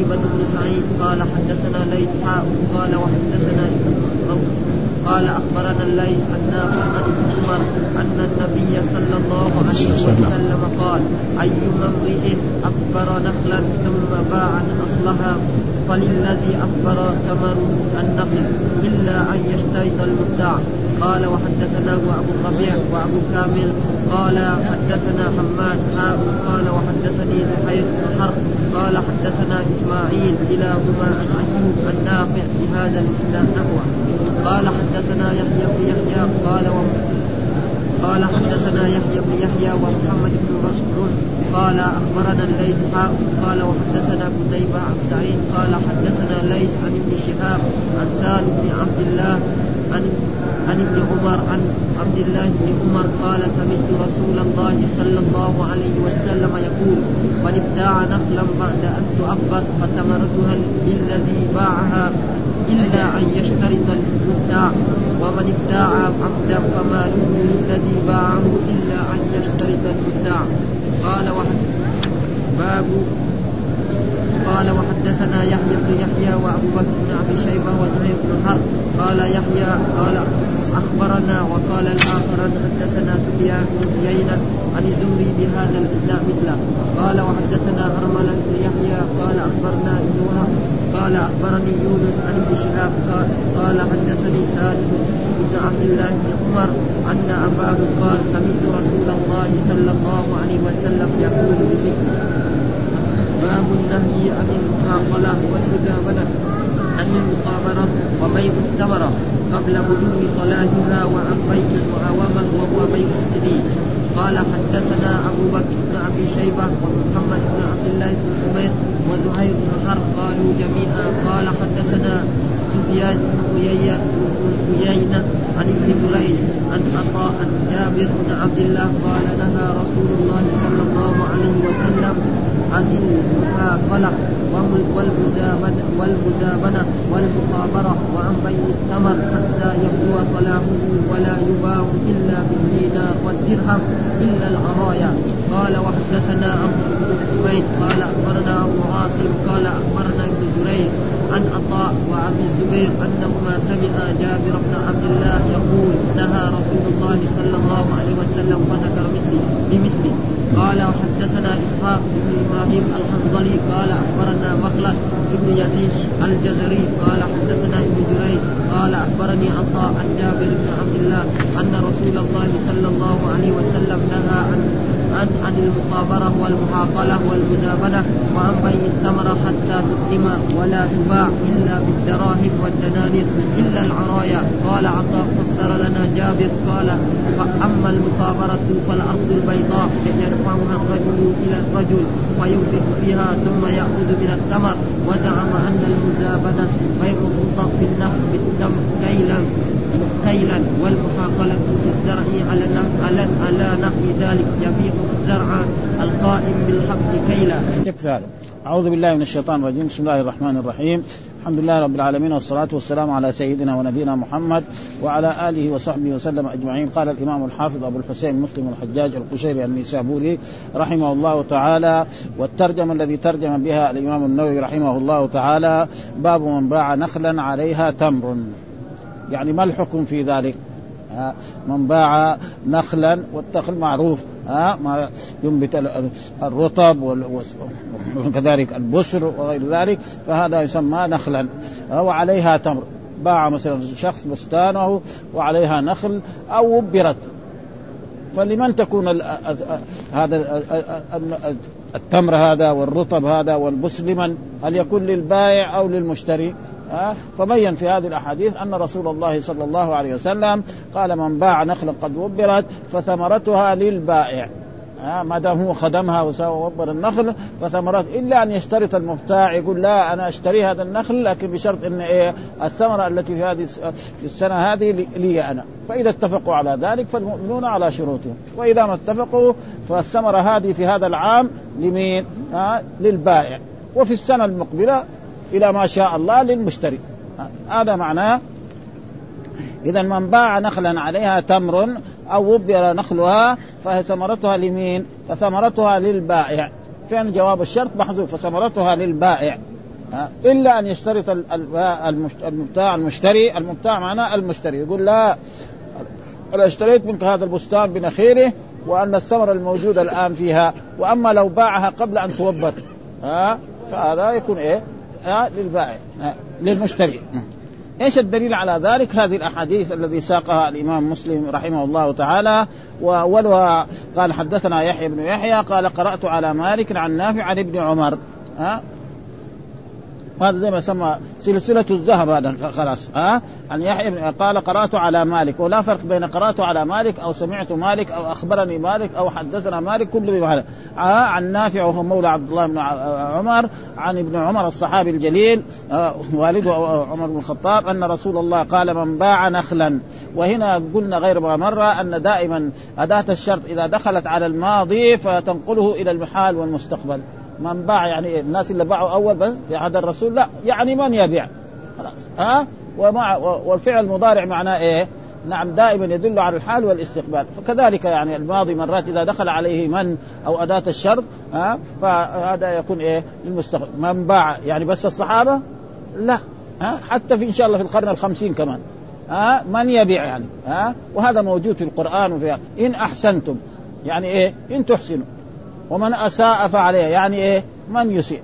قتيبة بن سعيد قال حدثنا ليث حاء قال وحدثنا قال أخبرنا الليث نافع عن ابن عمر أن النبي صلى الله عليه وسلم. قال أيما امرئ أكبر نخلا ثم باع أصلها فللذي أكبر ثمر النخل إلا أن يشترط المبتاع قال وحدثنا ابو الربيع وأبو كامل. قال حدثنا حماد حاء. قال وحدثني زهير. حدثنا إسماعيل كلاهما عن ايوب النافع بهذا الإسلام نحوه قال حدثنا يحيى بن يحيى قال و... قال حدثنا يحيى بن يحيى ومحمد بن رشد قال أخبرنا الليث حاء قال وحدثنا قتيبة عن سعيد قال حدثنا الليث عن ابن شهاب عن سالم بن عبد الله عن عن ابن عمر عن عبد الله بن عمر قال سمعت رسول الله صلى الله عليه وسلم يقول من ابتاع نخلا بعد أن تؤبر فثمرتها للذي باعها إلا أن يشترط المبتاع ومن ابتاع عبدا فماله للذي باعه إلا أن يشترط المبتاع. قال وحد باب قال وحدثنا يحيى بن يحيى وابو بكر بن ابي شيبه وزهير بن حرب قال يحيى قال اخبرنا وقال الاخران حدثنا سفيان بن عيينة عن الزهري بهذا الاسلام مثله. قال وحدثنا أرملة بن يحيى قال أخبرنا ابن وهب قال أخبرني يونس عن ابن شهاب قال حدثني سالم بن عبد الله بن عمر أن أباه قال سمعت رسول الله صلى الله عليه وسلم يقول بمثله. باب النهي عن المحاقلة والمجاملة عن المقابرة وبيع الثمرة قبل بدو صلاتها وعن بيع المعاومة وهو بيع السنين قال حدثنا أبو بكر بن أبي شيبة ومحمد بن عبد الله بن حمير وزهير بن حرب قالوا جميعا. قال حدثنا سفيان بن عيينة عن ابن جريج عن عطاء جابر بن عبد الله قال نهى رسول الله صلى الله عليه وسلم عن المحاقلة والمزابنة والمخابرة وعن بيع الثمر حتى يبدو صلاحه ولا يباع إلا بالدينار والدرهم إلا العرايا. قال وحدثنا أبو بن قال أخبرنا أبو عاصم قال أخبرنا ابن جريج عن عطاء وأبي الزبير أنهما سمعا جابر بن عبد الله يقول نهى رسول الله صلى الله عليه وسلم وذكر مثلي بمثله قال وحدثنا إسحاق بن إبراهيم الحنظلي قال أخبرنا مخلد بن يزيد الجزري قال حدثنا ابن جريج قال أخبرني عطاء عن جابر بن عبد الله أن رسول الله صلى الله عليه وسلم نهى عن عن عن المخابرة والمحاقلة والمزابنة وعن بيع الثمرة حتى تطعم ولا تباع إلا بالدراهم والدنانير إلا العرايا. قال عطاء فسر لنا جابر قال فأما المخابرة فالأرض البيضاء يرفعها الرجل إلى الرجل وينفق فيها ثم يأخذ من الثمر. وزعم أن المزابنة الرطب بالنخل بالدم كيلا كيلا والمحاقلة في الزرع على على على نحو ذلك يبيع الزرع القائم بالحب كيلا. يكفي هذا. أعوذ بالله من الشيطان الرجيم، بسم الله الرحمن الرحيم، الحمد لله رب العالمين والصلاة والسلام على سيدنا ونبينا محمد وعلى آله وصحبه وسلم أجمعين، قال الإمام الحافظ أبو الحسين مسلم الحجاج القشيري النيسابوري رحمه الله تعالى والترجمة الذي ترجم بها الإمام النووي رحمه الله تعالى باب من باع نخلا عليها تمر يعني ما الحكم في ذلك؟ من باع نخلا والنخل معروف ها ما ينبت الرطب وكذلك البسر وغير ذلك فهذا يسمى نخلا وعليها تمر. باع مثلا شخص بستانه وعليها نخل أو وبرت. فلمن تكون هذا التمر هذا والرطب هذا والبس لمن؟ هل يكون للبائع أو للمشتري؟ ها؟ فبين في هذه الأحاديث أن رسول الله صلى الله عليه وسلم قال من باع نخلا قد وبرت فثمرتها للبائع. ما دام هو خدمها ووبر النخل فثمرات إلا أن يشترط المبتاع يقول لا أنا أشتري هذا النخل لكن بشرط إن إيه؟ الثمرة التي في هذه في السنة هذه لي أنا. فإذا اتفقوا على ذلك فالمؤمنون على شروطهم. وإذا ما اتفقوا فالثمرة هذه في هذا العام لمين؟ آه للبائع. وفي السنة المقبلة إلى ما شاء الله للمشتري. هذا معناه اذا من باع نخلا عليها تمر أو وبر نخلها فثمرتها لمين؟ فثمرتها للبائع. فين جواب الشرط؟ محذوف. فثمرتها للبائع. إلا أن يشترط المبتاع المشتري. المبتاع معناه المشتري. يقول لا أنا اشتريت منك هذا البستان بنخيله وأن الثمره الموجوده الآن فيها. وأما لو باعها قبل أن توبر. ها؟ فهذا يكون إيه؟ ها للبائع للمشتري. إيش الدليل على ذلك؟ هذه الأحاديث الذي ساقها الإمام مسلم رحمه الله تعالى. واولها قال حدثنا يحيى بن يحيى قال قرأت على مالك عن نافع عن ابن عمر. ها هذا زي ما سمى سلسلة الذهب هذا خلاص ها؟ عن يحيى قال قرأت على مالك ولا فرق بين قرأت على مالك أو سمعت مالك أو أخبرني مالك أو حدثنا مالك كله بمعنى عن نافع وهو مولى عبد الله بن عمر عن ابن عمر الصحابي الجليل والده عمر بن الخطاب أن رسول الله قال من باع نخلا. وهنا قلنا غير ما مرة أن دائما أداة الشرط إذا دخلت على الماضي فتنقله إلى المحال والمستقبل. من باع يعني؟ الناس اللي باعوا أول بس في عهد الرسول لا يعني من يبيع؟ خلاص. ها؟ ومع والفعل المضارع معناه إيه؟ نعم دائما يدل على الحال والاستقبال. فكذلك يعني الماضي مرات إذا دخل عليه من أو أداة الشرط ها؟ فهذا يكون إيه؟ للمستقبل. من باع يعني بس الصحابة؟ لا ها؟ حتى في إن شاء الله في القرن الخمسين كمان ها؟ من يبيع يعني ها؟ وهذا موجود في القرآن وفي إن أحسنتم يعني إيه؟ إن تحسنوا. ومن أساء فعليه يعني إيه؟ من يسيء.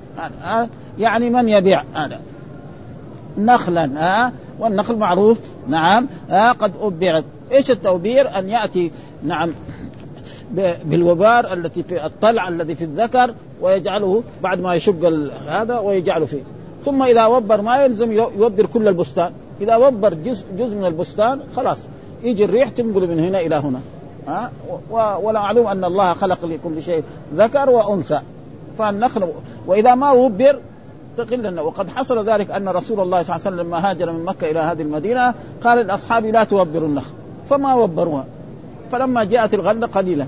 يعني من يبيع. هذا. نخلا ها؟ والنخل معروف. نعم. ها؟ قد أبرت إيش التوبير؟ أن يأتي نعم بالوبار التي في الطلع الذي في الذكر ويجعله بعد ما يشق هذا ويجعله فيه. ثم إذا وبر ما يلزم يوبر كل البستان. إذا وبر جزء جزء من البستان خلاص. يجي الريح تنقل من هنا إلى هنا. ها؟ ومعلوم أن الله خلق لكل شيء ذكر وأنثى. فالنخل وإذا ما وبر تقل وقد حصل ذلك أن رسول الله صلى الله عليه وسلم لما هاجر من مكة إلى هذه المدينة قال لاصحابه لا توبروا النخل فما وبروها فلما جاءت الغلة قليلة.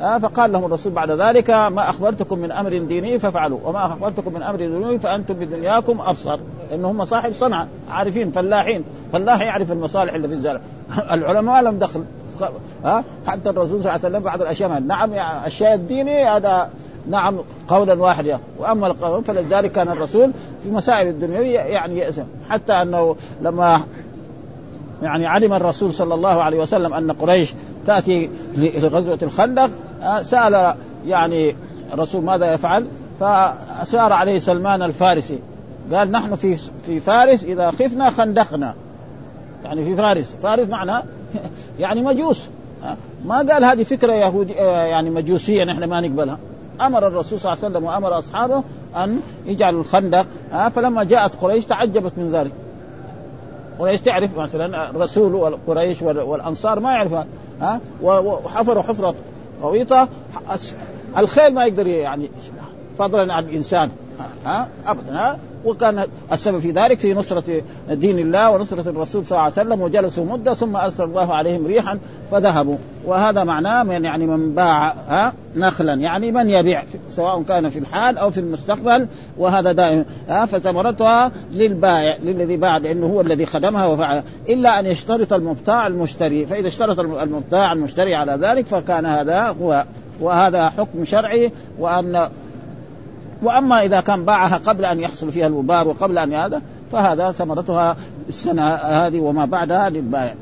آه فقال لهم الرسول بعد ذلك ما أخبرتكم من أمر ديني فافعلوا. وما أخبرتكم من أمر ديني فأنتم بدنياكم أبصر. ان هم صاحب صنعه عارفين فلاحين. فلاح يعرف المصالح اللي في الزرع العلماء لهم دخل. ها؟ حتى الرسول صلى الله عليه وسلم بعض الأشياء نعم يعني الشيء الديني هذا نعم قولا واحدا. وأما القول فلذلك كان الرسول في مسائل الدنيويه يعني يأسم حتى أنه لما يعني علم الرسول صلى الله عليه وسلم أن قريش تأتي لغزوة الخندق سأل يعني الرسول ماذا يفعل؟ فسار عليه سلمان الفارسي. قال نحن في في فارس إذا خفنا خندقنا. يعني في فارس. فارس معنى يعني مجوس. ما قال هذه فكرة يهودي يعني مجوسية نحن ما نقبلها. أمر الرسول صلى الله عليه وسلم وأمر أصحابه أن يجعلوا الخندق فلما جاءت قريش تعجبت من ذلك. قريش تعرف مثلا الرسول وقريش والأنصار ما يعرفها ها؟ وحفروا حفرة غويطة الخيل ما يقدر يعني فضلا عن الإنسان. ها؟ ابدا ها؟ وكان السبب في ذلك في نصرة دين الله ونصرة الرسول صلى الله عليه وسلم وجلسوا مدة ثم أرسل الله عليهم ريحا فذهبوا. وهذا معناه من يعني من باع ها؟ نخلا يعني من يبيع سواء كان في الحال أو في المستقبل. وهذا دائما ها؟ فثمرتها للبائع للذي باع لأنه هو الذي خدمها وفعل إلا أن يشترط المبتاع المشتري. فإذا اشترط المبتاع المشتري على ذلك فكان هذا هو. وهذا حكم شرعي وأن وأما إذا كان باعها قبل أن يحصل فيها الوبار وقبل أن هذا فهذا ثمرتها السنة هذه وما بعدها للبائع.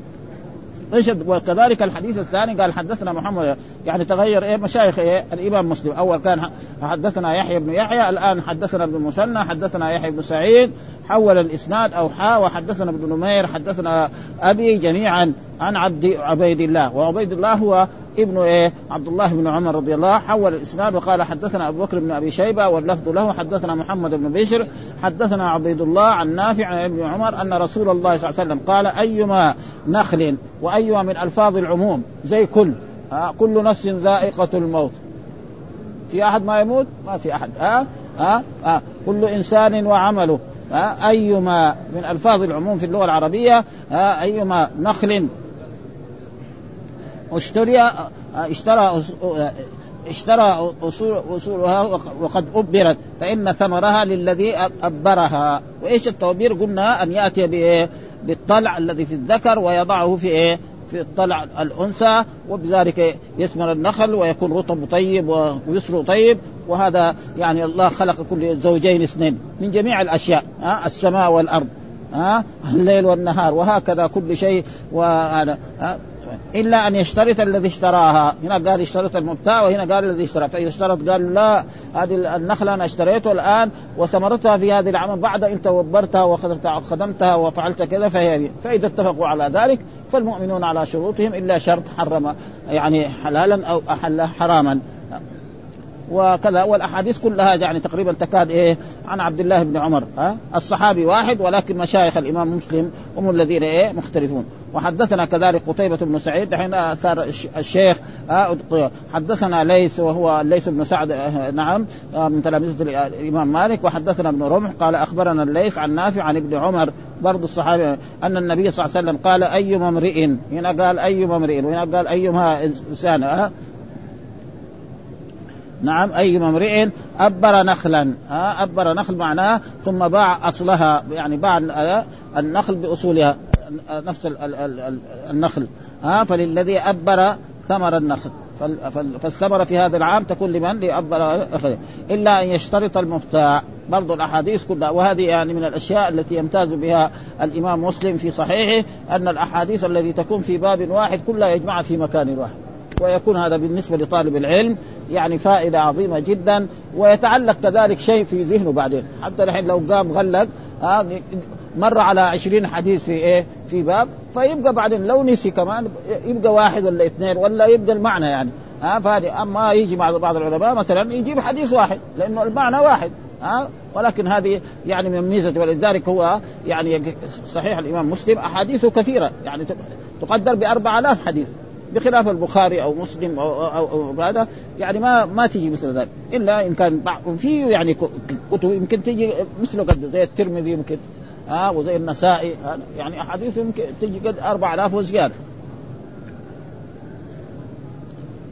وكذلك الحديث الثاني قال حدثنا محمد يعني تغير إيه مشايخ إيه الإمام مسلم. أول كان حدثنا يحيى بن يحيى الآن حدثنا ابن المثنى حدثنا يحيى بن سعيد حول الإسناد أو حا وحدثنا ابن نمير حدثنا أبي جميعا عن عبد عبيد الله. وعبيد الله هو ابن إيه؟ عبد الله بن عمر رضي الله حول الإسناد وقال حدثنا أبو بكر بن أبي شيبة واللفظ له حدثنا محمد بن بشر حدثنا عبيد الله عن نافع عن ابن عمر أن رسول الله صلى الله عليه وسلم قال أيما نخل وأيما من ألفاظ العموم زي كل كل نفس ذائقة الموت. في أحد ما يموت؟ ما في أحد. ها؟ آه آه آه كل إنسان وعمله. أيما من ألفاظ العموم في اللغة العربية آه أيما نخل. اشتري اشترى اشترى اصول أصولها وقد أبرت فإن ثمرها للذي أبرها. وإيش التوبير؟ قلنا يأتي بايه بالطلع الذي في الذكر ويضعه في إيه؟ في الطلع الأنثى وبذلك يثمر النخل ويكون رطب طيب ويسر طيب. وهذا يعني الله خلق كل زوجين اثنين من جميع الأشياء ها السماء والأرض ها الليل والنهار وهكذا كل شيء. وهذا إلا أن يشترط الذي اشتراها. هنا قال اشترط المبتاع وهنا قال الذي اشترى. فإذا اشترط قال لا هذه النخلة أنا اشتريتها الآن وثمرتها في هذه العام بعد إن توبرتها وخدمتها وفعلت كذا فهي فإذا اتفقوا على ذلك فالمؤمنون على شروطهم إلا شرط حرم يعني حلالا أو أحل حراما. وكذا والأحاديث كلها يعني تقريبا تكاد إيه عن عبد الله بن عمر ها؟ الصحابي واحد ولكن مشايخ الإمام مسلم هم الذين إيه مختلفون. وحدثنا كذلك قتيبة بن سعيد دحين صار الشيخ حدثنا ليس وهو ليس بن سعد نعم من تلامذة الإمام مالك. وحدثنا ابن رمح قال أخبرنا الليث عن نافع عن ابن عمر برضو الصحابي أن النبي صلى الله عليه وسلم قال أيما امرئ هنا قال أيما امرئ وهنا قال أيما إنسان نعم أي امرئ أبر نخلا أبر نخل معناه ثم باع أصلها يعني باع النخل بأصولها. نفس النخل. ها فللذي أبر ثمر النخل. فالثمرة في هذا العام تكون لمن؟ لأبر إلا أن يشترط المبتاع برضو الأحاديث كلها. وهذه يعني من الأشياء التي يمتاز بها الإمام مسلم في صحيحه أن الأحاديث التي تكون في باب واحد كلها يجمعها في مكان واحد. ويكون هذا بالنسبة لطالب العلم يعني فائدة عظيمة جدا ويتعلق كذلك شيء في ذهنه بعدين. حتى الحين لو قام غلق مر على عشرين حديث في إيه؟ في باب فيبقى بعدين لو نسي كمان يبقى واحد ولا اثنين ولا يبقى المعنى يعني. ها فهذه أما يجي مع بعض العلماء مثلا يجيب حديث واحد لأنه المعنى واحد ها. ولكن هذه يعني من ميزة ولذلك هو يعني صحيح الإمام مسلم أحاديثه كثيرة يعني تقدر ب 4000 حديث بخلاف البخاري أو مسلم أو أو, أو هذا يعني ما ما تجي مثل ذلك. إلا إن كان في يعني كتب يمكن تجي مثله قد زي الترمذي يمكن ها آه وزي النسائي يعني أحاديث يمكن تجي قد 4000 وزيادة.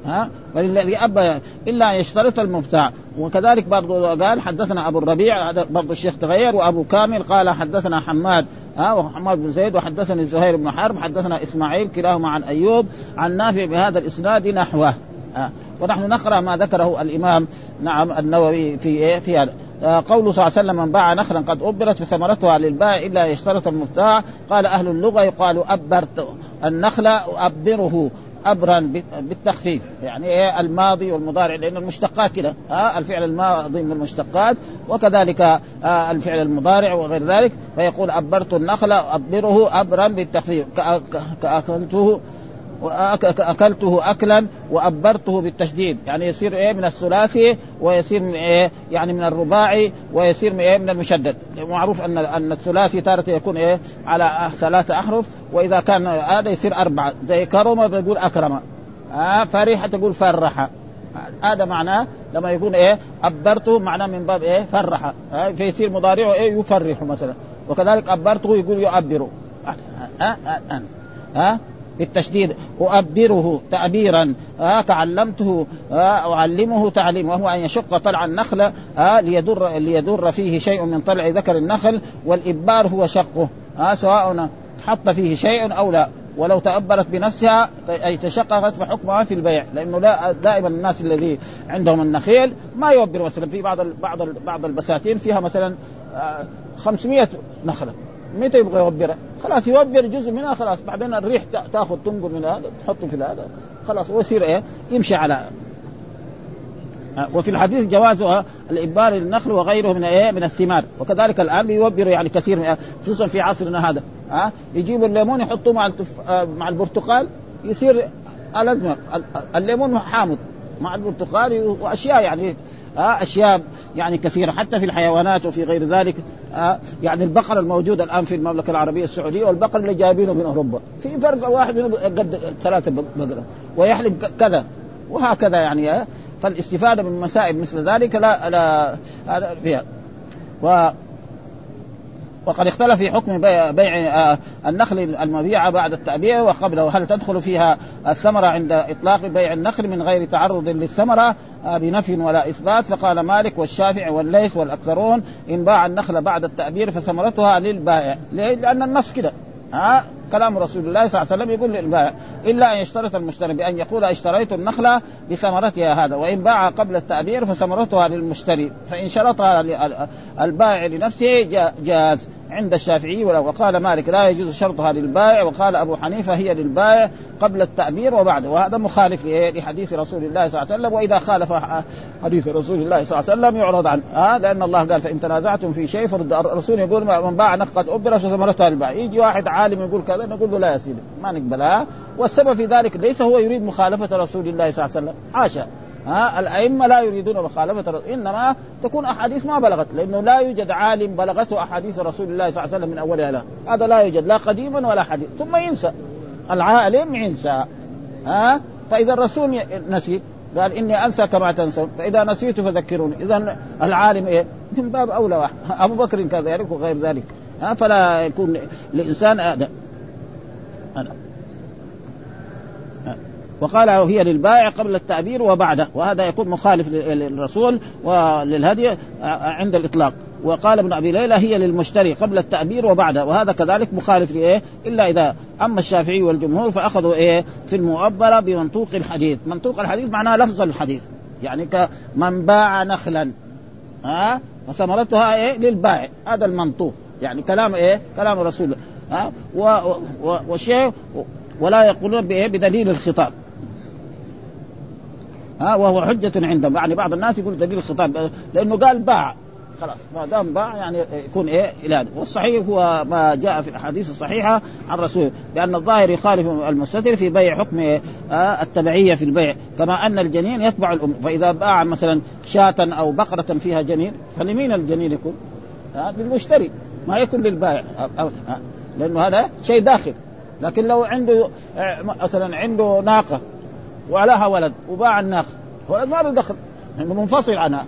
ها وللذي أبى إلا أن يشترط المبتاع وكذلك برضو قال حدثنا أبو الربيع هذا برضو الشيخ تغير وأبو كامل قال حدثنا حماد ها وحماد بن زيد وحدثني زهير بن حرب حدثنا إسماعيل كلاهما عن أيوب عن نافع بهذا الإسناد نحوه. ها ونحن نقرأ ما ذكره الإمام نعم النووي في إيه في هذا. قوله صلى الله عليه وسلم من باع نخلا قد أبرت فثمرتها للبائع إلا يشترط المبتاع قال أهل اللغة يقال أبرت النخل أبره ابرا بالتخفيف. يعني إيه؟ الماضي والمضارع لأن المشتقات كده. ها؟ الفعل الماضي من المشتقات وكذلك آه الفعل المضارع وغير ذلك. فيقول أبرت النخل أبره ابرا بالتخفيف. كأكلته أكلته اكلا وأبرته بالتشديد. يعني يصير إيه من الثلاثي ويصير من إيه يعني من الرباعي ويصير من إيه من المشدد. معروف ان أن الثلاثي تارة يكون إيه على ثلاثة أحرف وإذا كان هذا يصير أربعة. زي كرم بيقول أكرم. آه فرح تقول فرح. هذا معناه لما يكون إيه أبرته معناه من باب إيه فرح. آه فيصير مضارعه إيه يفرح مثلا. وكذلك أبرته يقول يؤبر. ها آه آه آه آه. بالتشديد أؤبره تأبيرا. آه تعلمته. آه أعلمه تعليم. وهو أن يشق طلع النخل. آه ليدر ليدر فيه شيء من طلع ذكر النخل. والإبار هو شقه. آه سواء حط فيه شيء أو لا. ولو تأبرت بنفسها أي تشققت فحكمها في البيع. لأنه لا دائما الناس الذي عندهم النخيل ما يوبر مثلا. في بعض بعض بعض البساتين فيها مثلا 500 نخلة. متى يبغى يوبرها؟ خلاص يوبر جزء منها خلاص بعدين الريح تأخذ تنقل من هذا تحطه في هذا. خلاص ويصير إيه؟ يمشي على. وفي الحديث جواز الإبار للنخل وغيره من إيه؟ من الثمار. وكذلك الآن بيوبر يعني كثير خصوصا في عصرنا هذا. ها؟ يجيبوا الليمون يحطوه مع التف... مع البرتقال يصير الازمه الليمون حامض. مع البرتقال وأشياء يعني أشياء يعني كثيرة حتى في الحيوانات وفي غير ذلك آه يعني البقر الموجود الآن في المملكة العربية السعودية والبقر اللي جايبينه من أوروبا. في فرق واحد منهم قد ثلاثة بقرة ويحلب كذا وهكذا يعني آه فالاستفادة من مسائل مثل ذلك لا لا هذا فيها. و وقد اختلف في حكم بيع, بيع النخل المبيعة بعد التأبيع وقبله. هل تدخل فيها الثمرة عند إطلاق بيع النخل من غير تعرض للثمرة؟ بنفي ولا إثبات. فقال مالك والشافعي والليث والأكثرون إن باع النخل بعد التأبير فثمرتها للبائع لأن النص كده. ها كلام رسول الله صلى الله عليه وسلم يقول للبائع إلا أن يشترط المشتري بأن يقول اشتريت النخلة بثمرتها هذا وإن باع قبل التعبير فثمرتها للمشتري فإن شرطها البائع لنفسه جاز عند الشافعي وقال مالك لا يجوز شرطها للبائع وقال أبو حنيفة هي للبائع قبل التعبير وبعده وهذا مخالف لحديث رسول الله صلى الله عليه وسلم وإذا خالف حديث رسول الله صلى الله عليه وسلم يعرض عنه آه لأن الله قال فإن تنازعتم في شيء فرد الرسول يقول من باع نقد ابر فثمرتها للبائع. يجي واحد عالم يقول كذا نقول له لا يا سيدي ما نقبلها والسبب في ذلك ليس هو يريد مخالفة رسول الله صلى الله عليه وسلم. حاشا ها؟ الأئمة لا يريدون مخالفة إنما تكون أحاديث ما بلغت لأنه لا يوجد عالم بلغته أحاديث رسول الله صلى الله عليه وسلم من أولها لا. هذا لا يوجد لا قديما ولا حديث. ثم ينسى. العالم ينسى. ها؟ فإذا الرسول نسي قال إني أنسى كما تنسون. فإذا نسيت فذكروني. إذا العالم إيه؟ من باب أولى واحد. أبو بكر كذلك وغير ذلك. ها؟ فلا يكون لإنسان آدم وقال هي للبائع قبل التعبير وبعده وهذا يكون مخالف للرسول وللهدي عند الإطلاق. وقال ابن أبي ليلى هي للمشتري قبل التعبير وبعده وهذا كذلك مخالف لإيه؟ إلا إذا أما الشافعي والجمهور فأخذوا إيه؟ في المؤبرة بمنطوق الحديث. منطوق الحديث معناه لفظ الحديث يعني كمن باع نخلا. ها؟ وثمرتها إيه؟ للبائع. هذا المنطوق يعني كلام إيه؟ كلام الرسول ها؟ وشيء ولا يقولون بدليل الخطاب. ها؟ وهو حجة عندهم. يعني بعض الناس يقول دليل الخطاب لأنه قال باع. خلاص ما دام باع يعني يكون إيه؟ إلى والصحيح هو ما جاء في الأحاديث الصحيحة عن رسول لأن الظاهر يخالف المستتر في بيع حكم آه التبعية في البيع. كما أن الجنين يتبع الام فإذا باع مثلا شاة أو بقرة فيها جنين فلمين الجنين يكون؟ للمشتري. ما يكون للبائع. لأنه هذا شيء داخل. لكن لو عنده مثلا عنده ناقة ولها ولد وباع الناقة ولد ما له دخل لأنه منفصل عنها.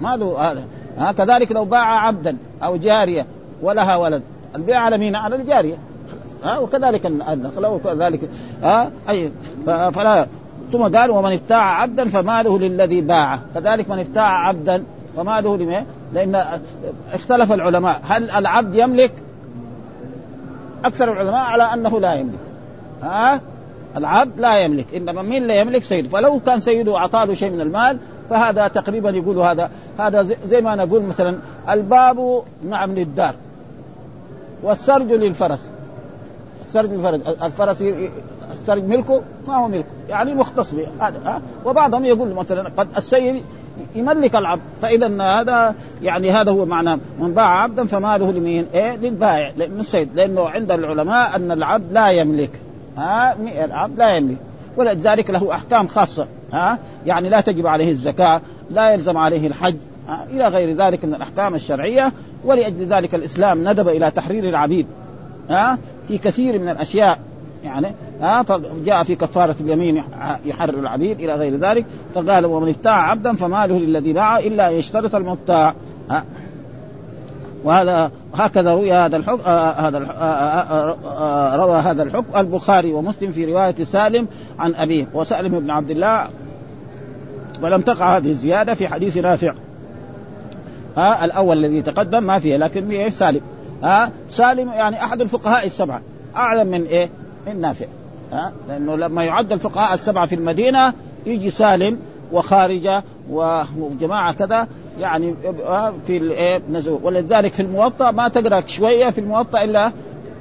ما له هذا. ها كذلك لو باع عبدا أو جارية ولها ولد البيع على مين؟ على الجارية. ها وكذلك النقل وكذلك ها أي فلا. ثم قال ومن ابتاع عبدا فماله للذي باعه. كذلك من ابتاع عبدا فماله لمن؟ لأن اختلف العلماء. هل العبد يملك؟ أكثر العلماء على أنه لا يملك. ها؟ العبد لا يملك إنما مين لا يملك؟ سيده. فلو كان سيده أعطاه شيء من المال فهذا تقريبا يقولوا هذا هذا زي ما نقول مثلا الباب نعم للدار والسرج للفرس. السرج للفرس الفرس السرج ملكه؟ ما هو ملكه. يعني مختص به هذا وبعضهم يقول مثلا قد السيد يملك العبد. فاذا هذا يعني هذا هو معناه. من باع عبدا فماله لمين؟ إيه؟ للبائع. لأنه السيد لأنه عند العلماء أن العبد لا يملك. ها؟ العبد لا يملك. ولذلك له أحكام خاصة. ها؟ يعني لا تجب عليه الزكاة لا يلزم عليه الحج إلى غير ذلك من الأحكام الشرعية. ولأجل ذلك الإسلام ندب إلى تحرير العبيد ها؟ في كثير من الأشياء. يعني ها فجاء في كفارة اليمين يحرر العبيد إلى غير ذلك فقال ومن ابتاع عبدا فماله للذي باع إلا ان يشترط المبتاع. وهذا هكذا روي هذا الحكم آه هذا آه آه آه روى هذا الحكم البخاري ومسلم في رواية سالم عن أبيه وسالم بن عبد الله ولم تقع هذه الزيادة في حديث نافع. ها الأول الذي تقدم ما فيه لكن فيه سالم. ها سالم يعني أحد الفقهاء السبعة. أعلم من إيه؟ من نافع. ها؟ لأنه لما يعد الفقهاء السبعة في المدينة يجي سالم وخارجة وجماعة كذا يعني في الايه ولذلك في الموطأ ما تقرأ شوية في الموطأ إلا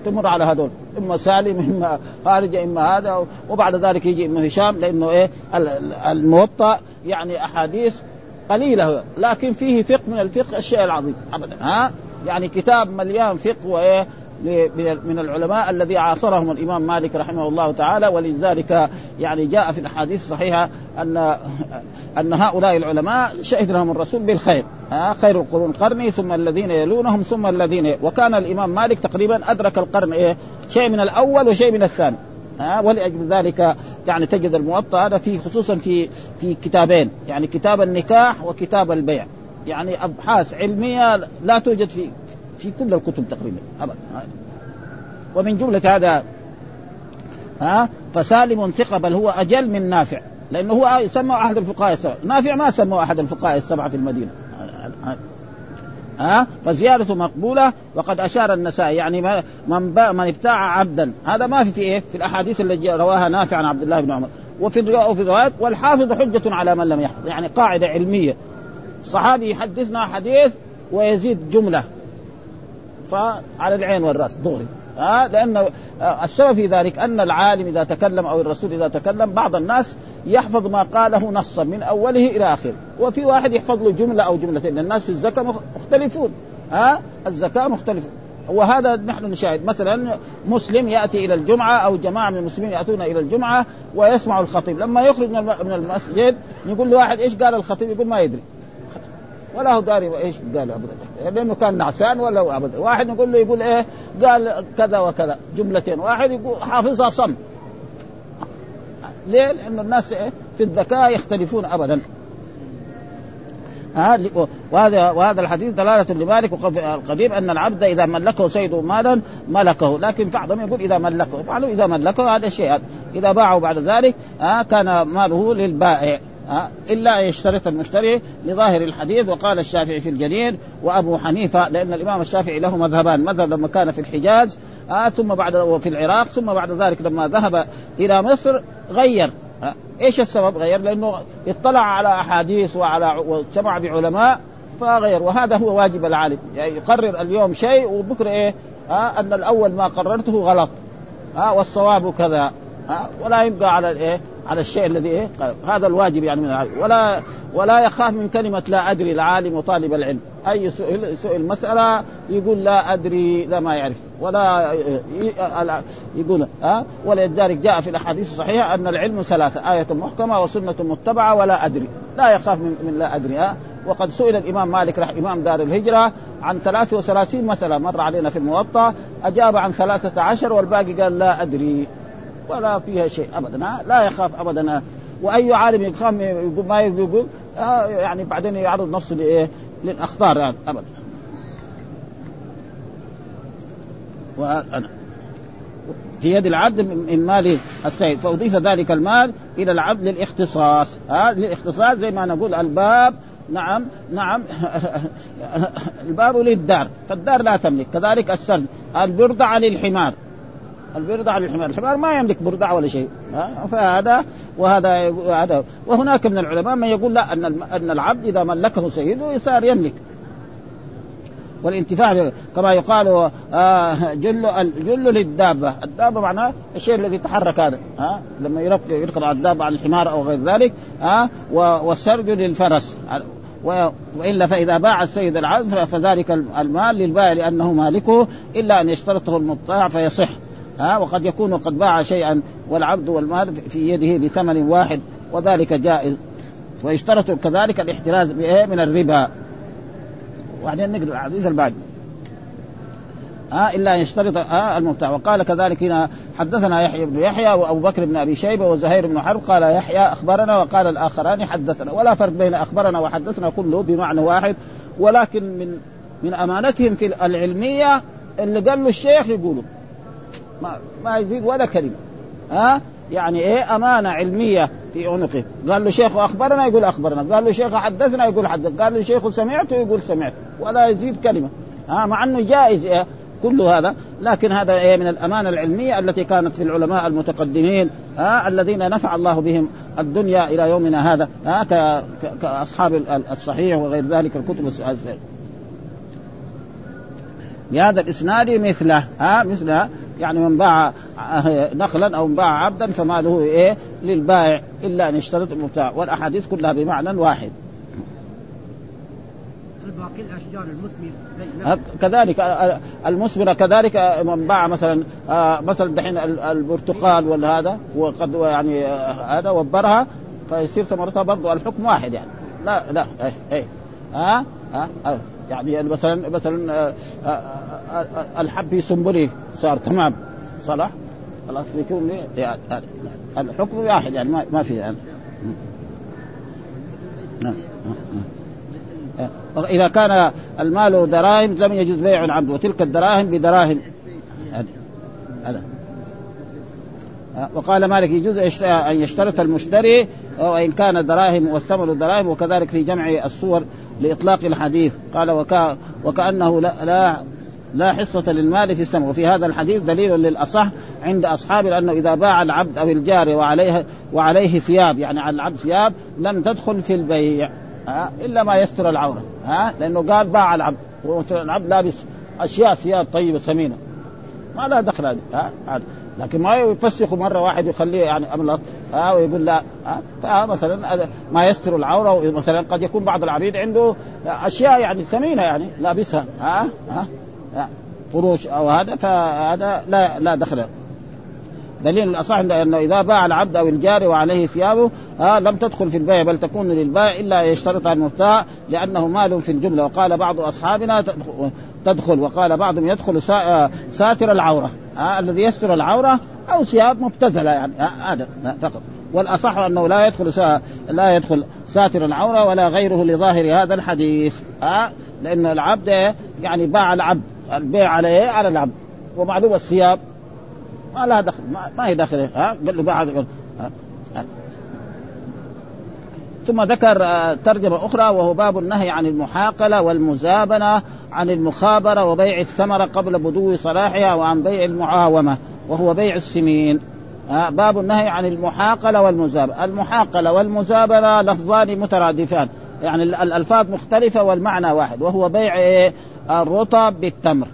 تمر على هذول. إما سالم إما خارجة إما هذا وبعد ذلك يجي ابن هشام لأنه إيه الموطأ يعني أحاديث قليلة. لكن فيه فقه من الفقه الشيء العظيم ابدا. ها؟ يعني كتاب مليان فقه وإيه من العلماء الذي عاصرهم الإمام مالك رحمه الله تعالى ولذلك يعني جاء في الأحاديث الصحيحة أن أن هؤلاء العلماء شهد لهم الرسول بالخير ها خير القرون قرني ثم الذين يلونهم ثم الذين وكان الإمام مالك تقريبا أدرك القرن إيه شيء من الأول وشيء من الثاني ها ولأجل ذلك يعني تجد الموطأ هذا في خصوصا في في كتابين يعني كتاب النكاح وكتاب البيع يعني أبحاث علمية لا توجد في في كل الكتب تقريبا ابدا. ومن جملة هذا ها فسالم ثقة بل هو أجل من نافع لأنه هو يسمى أحد الفقهاء السبعة. نافع ما سموه أحد الفقهاء السبعة في المدينة. ها فزيادته مقبولة وقد أشار النسائي يعني من من ابتاع عبدا. هذا ما في في إيه؟ في الأحاديث التي رواها نافع عن عبد الله بن عمر. وفي وفي الروايات والحافظ حجة على من لم يحفظ يعني قاعدة علمية. صحابي يحدثنا حديث ويزيد جملة. فعلى العين والرأس دغري. ها لأن السبب في ذلك أن العالم إذا تكلم أو الرسول إذا تكلم بعض الناس يحفظ ما قاله نصا من أوله إلى آخره. وفي واحد يحفظ له جملة أو جملتين. الناس في الزكاة مختلفون. ها الزكاة مختلفه وهذا نحن نشاهد. مثلا مسلم يأتي إلى الجمعة أو جماعة من المسلمين يأتون إلى الجمعة ويسمع الخطيب. لما يخرج من المسجد يقول له واحد إيش قال الخطيب؟ يقول ما يدري. ولا هو داري إيش قال ابدا لأنه كان نعسان ولا ابدا واحد يقول له يقول إيه؟ قال كذا وكذا جملتين. واحد يقول حافظها صم. ليه؟ لأن الناس إيه؟ في الذكاء يختلفون أبدا. ها وهذا وهذا الحديث دلالة لمالك القديم أن العبد إذا ملكه سيده مالا ملكه. لكن بعضهم يقول إذا ملكه. معلوم إذا ملكه هذا شيء. إذا باعه بعد ذلك ها كان ماله للبائع. إلا أن يشترط المشتري لظاهر الحديث وقال الشافعي في الجليل وأبو حنيفة لأن الإمام الشافعي له مذهبان مذهب لما كان في الحجاز آه ثم بعد وفي العراق ثم بعد ذلك لما ذهب إلى مصر غير آه إيش السبب غير؟ لأنه اطلع على أحاديث وعلى واجتمع بعلماء فغير وهذا هو واجب العالم يعني يقرر اليوم شيء وبكرة إيه؟ آه أن الأول ما قررته غلط آه والصواب كذا آه ولا يبقى على الإيه؟ على الشيء الذي إيه؟ هذا الواجب يعني من العالم. ولا ولا يخاف من كلمة لا أدري العالم وطالب العلم. أي سؤال سئل مسألة يقول لا أدري لا ما يعرف. ولا يقول ها؟ ولذلك جاء في الأحاديث الصحيحة أن العلم ثلاثة آية محكمة وسنة متبعة ولا أدري. لا يخاف من, من لا أدري ها؟ وقد سئل الإمام مالك رح إمام دار الهجرة عن 33 مسألة مر علينا في الموطأ أجاب عن 13 والباقي قال لا أدري. ولا فيها شيء ابدا لا يخاف ابدا وأي عالم يخاف ما يقول آه يعني بعدين يعرض نفسه لإيه؟ للأخطار ابدا. وأنا في يد العبد من مال السيد. فأضيف ذلك المال إلى العبد للإختصاص ها؟ للإختصاص زي ما نقول الباب نعم نعم الباب للدار. فالدار لا تملك كذلك السرد. البردع للحمار البردع للحمار. الحمار ما يملك بردع ولا شيء. فهذا وهذا هذا وهناك من العلماء من يقول لا أن أن العبد إذا ملكه سيده صار يملك. والانتفاع كما يقال آه جل الجل للدابة، الدابة معناه الشيء الذي يتحرك هذا. ها؟ لما يركب على الدابة على الحمار أو غير ذلك ها؟ والسرج للفرس. وإلا فإذا باع السيد العبد فذلك المال للبائع لأنه مالكه إلا أن يشترطه المبتاع فيصح. ها وقد يكون قد باع شيئا والعبد والمال في يده بثمن واحد وذلك جائز. ويشترط كذلك الاحتراز من الربا. وبعدين نقرأ الحديث البعد. ها إلا أن يشترط ها المبتاع. وقال كذلك هنا حدثنا يحيى بن يحيى وأبو بكر بن أبي شيبة وزهير بن حرب. قال يحيى أخبرنا وقال الآخران حدثنا. ولا فرق بين أخبرنا وحدثنا كله بمعنى واحد. ولكن من من أمانتهم في العلمية اللي قال له الشيخ يقولوا ما, ما يزيد ولا كلمة. ها؟ يعني إيه أمانة علمية في عنقه. قال له شيخ أخبرنا يقول أخبرنا. قال له شيخ حدثنا يقول حدث. قال له شيخ سمعت يقول سمعت. ولا يزيد كلمة. ها؟ مع إنه جائز إيه؟ كل هذا. لكن هذا إيه من الأمانة العلمية التي كانت في العلماء المتقدمين. ها؟ الذين نفع الله بهم الدنيا إلى يومنا هذا. ها؟ كأصحاب الصحيح وغير ذلك الكتب بهذا الإسناد مثله. ها؟ مثله. يعني من باع نخلا أو من باع عبدا فماله إيه للبائع إلا أن يشترط المبتاع والأحاديث كلها بمعنى واحد. باقي الأشجار المثمرة. كذلك المثمرة كذلك من باع مثلا مثلا دحين البرتقال ولا هذا وقد يعني هذا وبرها فيصير ثمرتها برضه الحكم واحد يعني. لا لا إيه إيه ها ها يعني مثلا مثلا الحب في سنبله صار تمام. صلاح؟ خلاص يكون يعني الحكم واحد يعني ما في يعني. إذا كان المال دراهم لم يجوز بيع العبد وتلك الدراهم بدراهم. هذا وقال مالك يجوز أن يشترط المشتري وإن كان دراهم والثمن دراهم وكذلك في جمع الصور لإطلاق الحديث. قال وكا وكأنه لا, لا لا حصة للمال في الثمن وفي هذا الحديث دليل للأصح عند أصحابه لأنه إذا باع العبد أو الجاري وعليه وعليه ثياب يعني على العبد ثياب لم تدخل في البيع ها إلا ما يستر العورة ها لأنه قال باع العبد. العبد لابس أشياء ثياب طيبة ثمينة ما لا دخل هذه ها لكن ما يفسخ مرة واحد يخليه يعني املط ها ويقول لا. ها مثلا ما يستر العورة. مثلا قد يكون بعض العبيد عنده أشياء يعني ثمينة يعني لابسها ها ها فروش أو هذا فهذا لا لا دخل. دليل الاصح انه إذا باع العبد أو الجاري وعليه ثيابه آه لم تدخل في البيع بل تكون للبائع إلا يشترطها المبتاع لأنه مال في الجملة. وقال بعض أصحابنا تدخل وقال بعضهم يدخل آه، ساتر العورة آه الذي يستر العورة أو ثياب مبتذلة يعني آه، هذا آه فقط. والأصح أنه لا يدخل لا يدخل ساتر العورة ولا غيره لظاهر هذا الحديث آه لأن العبد يعني باع العبد البيع عليه على العبد ومعلوم الثياب ما لها دخل ما, ما هي داخل ها قال له بعد؟ ها؟ ثم ذكر آه، ترجمة أخرى وهو باب النهي عن المحاقلة والمزابنة عن المخابرة وبيع الثمرة قبل بدو صلاحها وعن بيع المعاومة وهو بيع السمين باب النهي عن المحاقلة والمزابنة المحاقلة والمزابنة لفظان مترادفان يعني الألفاظ مختلفة والمعنى واحد وهو بيع إيه؟ الرطب بالتمر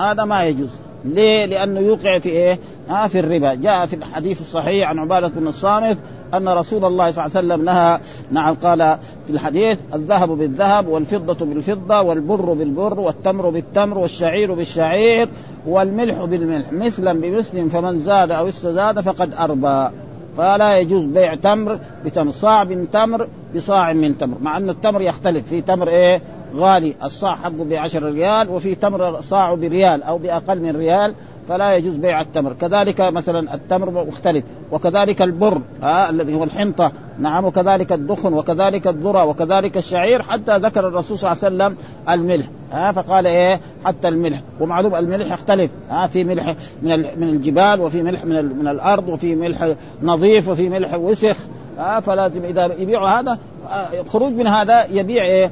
هذا ما يجوز ليه؟ لأنه يوقع في إيه؟ آه في الربا. جاء في الحديث الصحيح عن عبادة بن الصامت أن رسول الله صلى الله عليه وسلم نهى نعم قال في الحديث الذهب بالذهب والفضة بالفضة والبر بالبر والتمر بالتمر والشعير بالشعير والملح بالملح. مثلا بمثل فمن زاد أو استزاد فقد أربى. فلا يجوز بيع تمر بتمر صاع من تمر بصاع من تمر مع أن التمر يختلف. في تمر إيه؟ غالي الصاع حقه ب 10 ريال وفي تمر صاع بريال أو بأقل من ريال فلا يجوز بيع التمر. كذلك مثلا التمر مختلف وكذلك البر آه الذي هو الحنطة نعم وكذلك الدخن وكذلك الذرة وكذلك الشعير حتى ذكر الرسول صلى الله عليه وسلم الملح آه فقال إيه؟ حتى الملح. ومعلوم الملح يختلف آه في ملح من من الجبال وفي ملح من من الأرض وفي ملح نظيف وفي ملح وسخ آه فلازم إذا يبيع هذا آه خروج من هذا يبيع إيه؟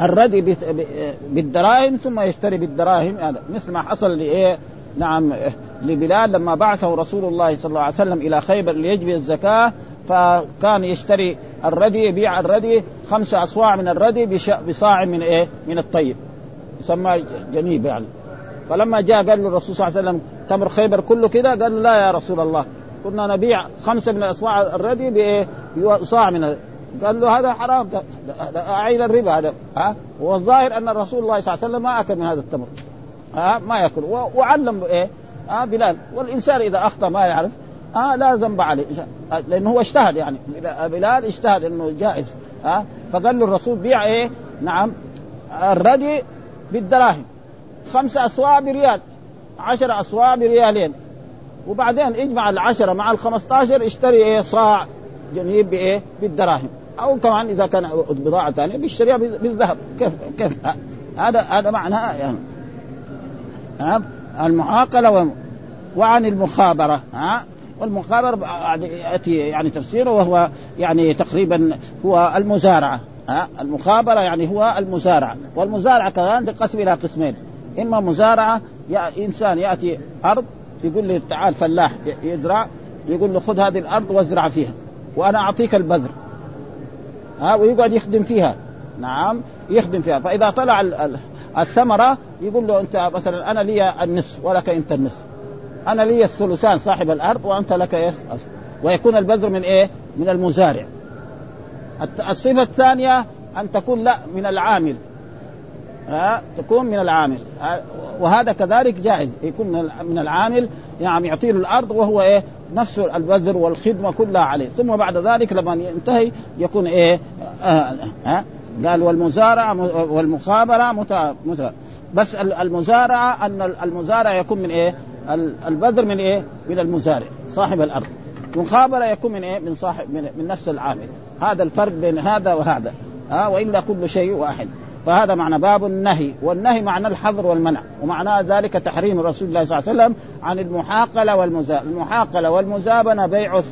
الردي بالدراهم ثم يشتري بالدراهم هذا مثل ما حصل لإيه نعم لبلال لما بعثه رسول الله صلى الله عليه وسلم إلى خيبر ليجبي الزكاة فكان يشتري الردي يبيع الردي خمسة أصواع من الردي بصاع من إيه؟ من الطيب يسمى جنيب يعني فلما جاء قال له الرسول صلى الله عليه وسلم تمر خيبر كله كذا قال له لا يا رسول الله كنا نبيع خمسة من أصواع الردي بإيه؟ بصاع من قال له هذا حرام. أعين الربا هذا. ها؟ والظاهر أن الرسول الله صلى الله عليه وسلم ما أكل من هذا التمر. ها؟ ما يأكل. وعلم إيه؟ ها؟ بلال. والإنسان إذا أخطأ ما يعرف. ها؟ لا ذنب عليه. لأنه هو اجتهد يعني. بلال اجتهد إنه جائز. ها؟ فقال له الرسول بيع إيه؟ نعم. الردي بالدراهم. خمسة أصواع بريال. عشرة أصواع بريالين. وبعدين اجمع العشرة مع الخمسة عشر اشتري إيه؟ صاع جنيب بإيه؟ بالدراهم. أو كمان إذا كان بضاعة ثانية بيشتريها بالذهب. كيف كيف؟ هذا هذا معناه يعني. المعاقلة و... وعن المخابرة. ها؟ والمخابرة يأتي يعني تفسيره وهو يعني تقريبا هو المزارعة. ها؟ المخابرة يعني هو المزارعة. والمزارعة كمان تنقسم إلى قسمين. إما مزارعة يا إنسان يأتي أرض يقول لي تعال فلاح يزرع يقول له خذ هذه الأرض وازرع فيها وأنا أعطيك البذر. ها ويقعد يخدم فيها. نعم يخدم فيها. فإذا طلع الثمرة يقول له أنت مثلا أنا لي النصف ولك أنت النصف. أنا لي الثلثان صاحب الأرض وأنت لك إيه ويكون البذر من إيه؟ من المزارع. الصفة الثانية أن تكون لا من العامل. ها تكون من العامل. وهذا كذلك جائز. يكون من العامل يعني يعطيه الأرض وهو إيه نفس البذر والخدمة كلها عليه. ثم بعد ذلك لما ينتهي يكون إيه آه ها قال والمزارعة والمخابرة متى متى بس المزارعة أن المزارع يكون من إيه البذر من إيه من المزارع صاحب الأرض. المخابره يكون من إيه من صاحب من, من نفس العامل. هذا الفرق بين هذا وهذا. ها وإلا كل شيء واحد. فهذا معنى باب النهي والنهي معنى الحظر والمنع ومعنى ذلك تحريم رسول الله صلى الله عليه وسلم عن المحاقلة والمزابنة المحاقلة والمزابنة بيع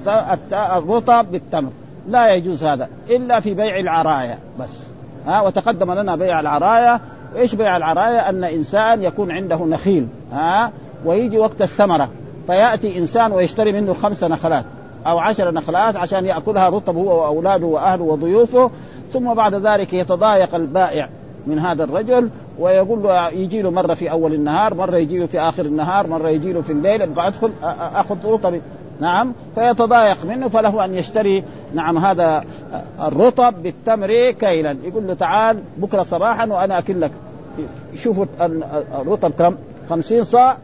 الرطب بالتمر. لا يجوز هذا إلا في بيع العرايا بس. ها وتقدم لنا بيع العرايا إيش بيع العرايا أن إنسان يكون عنده نخيل ها ويجي وقت الثمرة فيأتي إنسان ويشتري منه خمس نخلات أو عشر نخلات عشان يأكلها رطب هو وأولاده وأهله وضيوفه ثم بعد ذلك يتضايق البائع من هذا الرجل ويقول له يجي له مرة في أول النهار، مرة يجي له في آخر النهار، مرة يجي له في الليل أبغى أدخل أخذ رطب نعم فيتضايق منه فله أن يشتري نعم هذا الرطب بالتمر كيلا يقول له تعال بكرة صباحا وأنا أكل لك شوفوا الرطب كم 50 صاع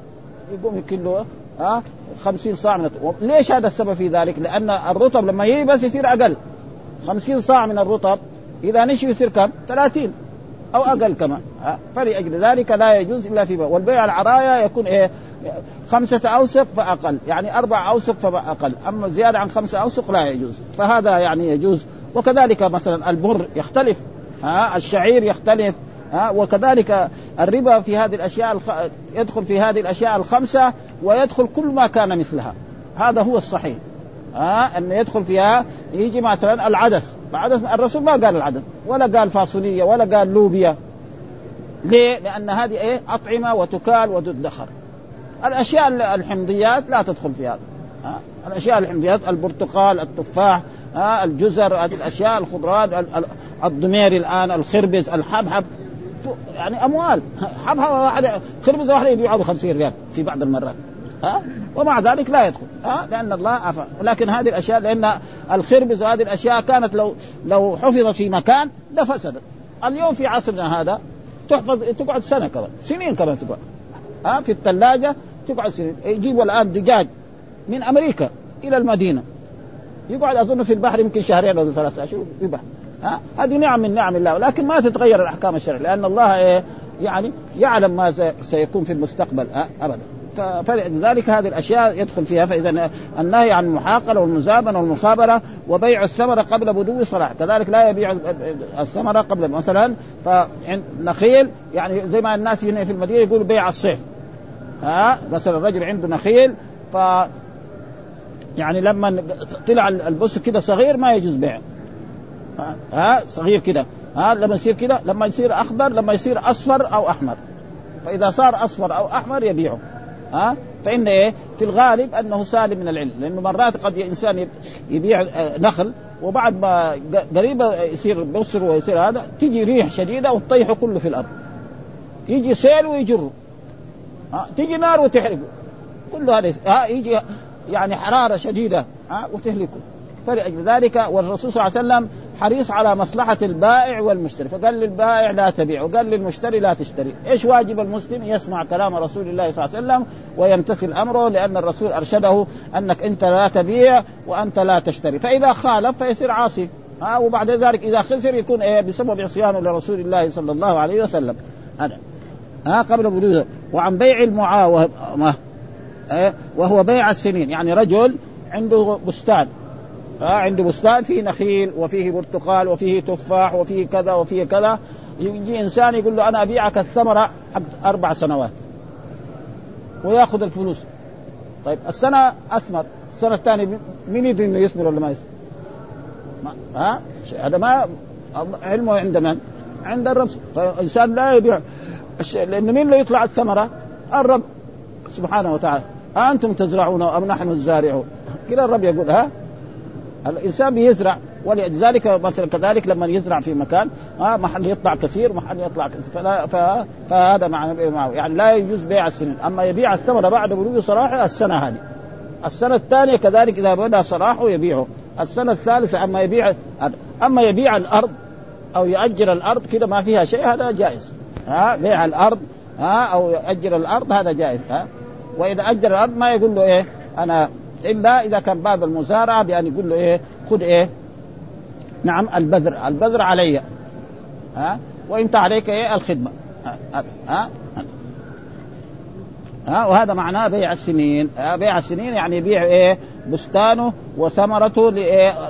يقوم يكل له ها 50 صاع من الرطب. ليش هذا السبب في ذلك؟ لأن الرطب لما ييبس يصير أقل 50 صاع من الرطب إذا نشي يصير كم؟ 30 أو أقل كمان فلاجل ذلك لا يجوز إلا في والبيع العرايا يكون إيه؟ خمسة أوسق فأقل. يعني أربع أوسق فأقل. أما زيادة عن خمسة أوسق لا يجوز. فهذا يعني يجوز. وكذلك مثلا البر يختلف. ها الشعير يختلف. ها وكذلك الربا في هذه الأشياء الخ... يدخل في هذه الأشياء الخمسة ويدخل كل ما كان مثلها. هذا هو الصحيح. ها أن يدخل فيها يجي مثلا العدس العدس الرسول ما قال العدس ولا قال فاصولية ولا قال لوبيا ليه؟ لأن هذه إيه؟ أطعمة وتكال وتدخر الأشياء الحمضيات لا تدخل في هذا ها؟ الأشياء الحمضيات البرتقال التفاح ها؟ الجزر هذه الأشياء الخضروات الضمير الآن الخربز الحبحب يعني أموال حبحب واحدة خربزة واحدة يبيعها ب 50 ريال في بعض المرات ها؟ ومع ذلك لا يدخل ها؟ لأن الله عفا لكن هذه الأشياء لأن الخربز وهذه الأشياء كانت لو لو حفظت في مكان لفسدت. اليوم في عصرنا هذا تحفظ تقعد سنة كمان سنين كمان تقعد ها؟ في الثلاجة تقعد سنين. يجيبوا الآن دجاج من أمريكا إلى المدينة. يقعد أظن في البحر يمكن شهرين أو ثلاثة اشهر يبح ها؟ هذه نعم من نعم الله ولكن ما تتغير الأحكام الشرعية لأن الله إيه؟ يعني يعلم ما سيكون في المستقبل ابدا. فلذلك هذه الأشياء يدخل فيها فإذا النهي عن المحاقله والمزابنة والمخابرة وبيع الثمرة قبل بدو صلاح كذلك لا يبيع الثمرة قبل مثلا فنخيل يعني زي ما الناس هنا في المدينة يقولوا بيع الصيف. ها؟ مثلا الرجل عنده نخيل ف يعني لما طلع البس كده صغير ما يجوز بيعه ها؟ صغير كده. ها؟ لما يصير كده لما يصير أخضر لما يصير أصفر أو أحمر. فإذا صار أصفر أو أحمر يبيعه. ها؟ فإن إيه؟ في الغالب أنه سالم من العلم لأنه مرات قد إنسان يبيع آه، نخل وبعد ما قريبا يصير بصر ويصير هذا تيجي ريح شديدة وتطيحه كله في الأرض. يجي سيل ويجره ها؟ تيجي نار وتحرقه كل هذا ها؟ يجي يعني حرارة شديدة ها؟ وتهلكه. فلأجل ذلك والرسول صلى الله عليه وسلم حريص على مصلحة البائع والمشتري. فقال للبائع لا تبيع وقال للمشتري لا تشتري. إيش واجب المسلم؟ يسمع كلام رسول الله صلى الله عليه وسلم ويمتثل أمره لأن الرسول أرشده أنك أنت لا تبيع وأنت لا تشتري. فإذا خالف فيصير عاصي. ها وبعد ذلك إذا خسر يكون إيه بسبب عصيانه لرسول الله صلى الله عليه وسلم. هذا. ها قبل بلوغه وعن بيع المعاومة إيه وهو بيع السنين. يعني رجل عنده بستان. ها عنده بستان فيه نخيل وفيه برتقال وفيه تفاح وفيه كذا وفيه كذا. يجي إنسان يقول له أنا أبيعك الثمرة حق أربع سنوات ويأخذ الفلوس. طيب السنة أثمر السنة الثانية مين يدري إنه يثمر ولا ما يثمر؟ ها؟ هذا ما علمه عند من؟ عند الرب. فالإنسان لا يبيع لأنه مين اللي يطلع الثمرة؟ الرب سبحانه وتعالى. أنتم تزرعون أم نحن الزارعون؟ كذا الرب يقول ها؟ الإنسان بيزرع ولذلك مثلا كذلك لما يزرع في مكان ها محل يطلع كثير محل يطلع كثير فلا فهذا معنى يعني لا يجوز بيع السنين أما يبيع الثمره بعد بلوغ صلاحه السنة هذه. السنة الثانية كذلك إذا بدأ صلاحه يبيعه. السنة الثالثة أما يبيع أما يبيع الأرض أو يأجر الأرض كذا ما فيها شيء هذا جائز. ها بيع الأرض ها أو يأجر الأرض هذا جائز. ها وإذا أجر الأرض ما يقول له إيه أنا إلا إذا كان باب المزارعة بأن يقول له إيه خذ إيه. نعم البذر البذر علي. ها؟ وانت عليك إيه الخدمة. ها ها, ها؟ وهذا معناه بيع السنين. بيع السنين يعني يبيع إيه بستانه وثمرته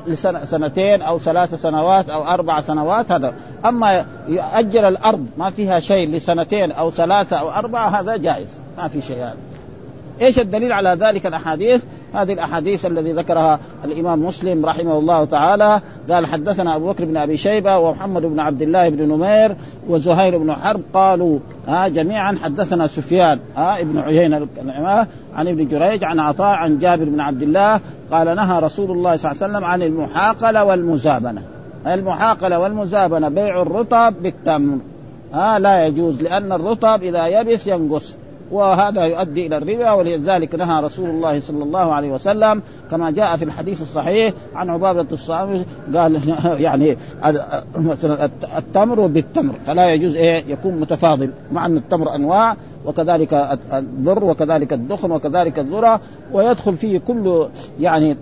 لسنتين أو ثلاث سنوات أو أربع سنوات هذا. أما يؤجر الأرض ما فيها شيء لسنتين أو ثلاثة أو أربعة هذا جائز. ما في شيء هذا. إيش الدليل على ذلك الأحاديث؟ هذه الأحاديث الذي ذكرها الإمام مسلم رحمه الله تعالى. قال حدثنا أبو بكر بن أبي شيبة ومحمد بن عبد الله بن نمير وزهير بن حرب قالوا ها جميعا حدثنا سفيان ها ابن عيينة عن ابن جريج عن عطاء عن جابر بن عبد الله قال نهى رسول الله صلى الله عليه وسلم عن المحاقلة والمزابنة. المحاقلة والمزابنة بيع الرطب بالتمر. ها لا يجوز لأن الرطب إذا يبس ينقص. وهذا يؤدي إلى الربا ولذلك نهى رسول الله صلى الله عليه وسلم كما جاء في الحديث الصحيح عن عبادة الصامت قال يعني مثلا التمر بالتمر فلا يجوز إيه؟ يكون متفاضل مع أن التمر أنواع وكذلك البر وكذلك الدخن وكذلك الذرة ويدخل فيه كل يعني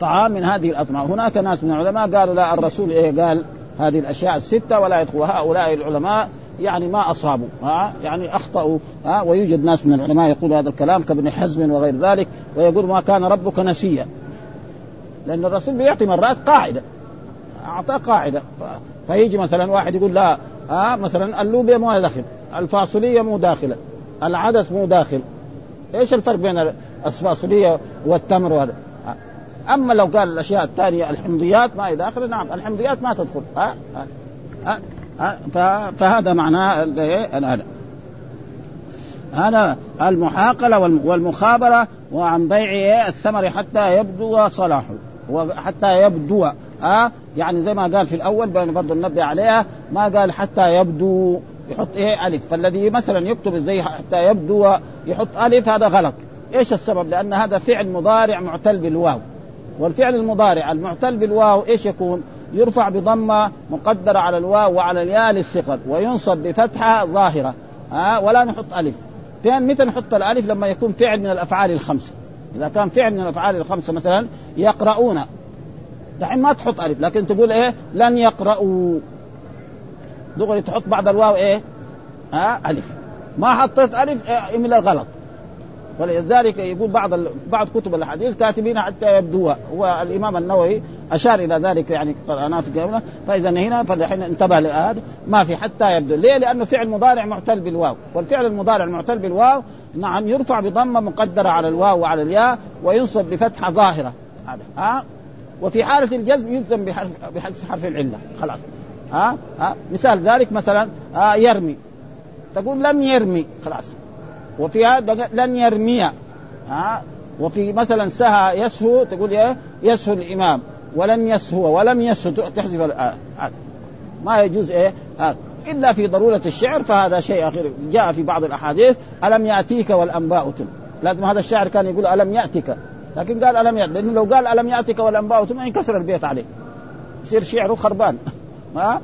طعام من هذه الأطعمة. هناك ناس من العلماء قالوا لا الرسول إيه؟ قال هذه الأشياء الستة ولا يدخل هؤلاء العلماء يعني ما أصابوا ها؟ يعني أخطأوا ها؟ ويوجد ناس من العلماء يقول هذا الكلام كابن حزم وغير ذلك ويقول ما كان ربك نسيا. لأن الرسول بيعطي مرات قاعدة أعطاه قاعدة. فيجي مثلا واحد يقول لا ها؟ مثلا اللوبيا مو داخل الفاصولية مو داخلة العدس مو داخل. إيش الفرق بين الفاصولية والتمر وهذا؟ أما لو قال الأشياء الثانية الحمضيات ما هي داخلة نعم الحمضيات ما تدخل ها, ها, فهذا معناه هذا هذا المحاقلة والمخابرة وعن بيع الثمر حتى يبدو صلاحه وحتى يبدو ها يعني زي ما قال في الأول برضه ننبه عليها ما قال حتى يبدو يحط إيه ألف فالذي مثلا يكتب زي حتى يبدو يحط ألف هذا غلط إيش السبب؟ لأن هذا فعل مضارع معتل بالواو والفعل المضارع المعتل بالواو إيش يكون؟ يرفع بضمة مقدرة على الواو وعلى الياء للثقل وينصب بفتحة ظاهرة. ها ولا نحط ألف. فين متى نحط الألف؟ لما يكون فعل من الأفعال الخمسة. إذا كان فعل من الأفعال الخمسة مثلا يقرؤون. دحين ما تحط ألف لكن تقول إيه؟ لن يقرأوا دغري تحط بعد الواو إيه؟ ها ألف. ما حطيت ألف إيه؟ من الغلط. ولذلك يقول بعض ال... بعض كتب الحديث كاتبين حتى يبدوا هو الإمام النووي أشار إلى ذلك يعني قرانا في فإذا هنا فالحين انتبه لهذا ما في حتى يبدو. ليه؟ لأنه فعل مضارع معتل بالواو. والفعل المضارع المعتل بالواو نعم يرفع بضمه مقدرة على الواو وعلى الياء وينصب بفتحة ظاهرة. هذا. ها؟ وفي حالة الجزم يجزم بحرف بحذف حرف العلة. خلاص. ها؟ ها؟ مثال ذلك مثلا ها يرمي. تقول لم يرمي. خلاص. وفي هذا لن يرمي. ها؟ وفي مثلا سهى يسهو تقول إيه؟ يسهو الإمام. ولن يسهو ولم يسهو. تحذف ما يجوز إيه؟ إلا في ضرورة الشعر فهذا شيء اخر جاء في بعض الأحاديث ألم يأتيك والأنباء تم. لازم هذا الشاعر كان يقول ألم ياتك لكن قال ألم ياتك لأنه لو قال ألم ياتك والأنباء تم ينكسر البيت عليه. يصير شعره خربان. ها؟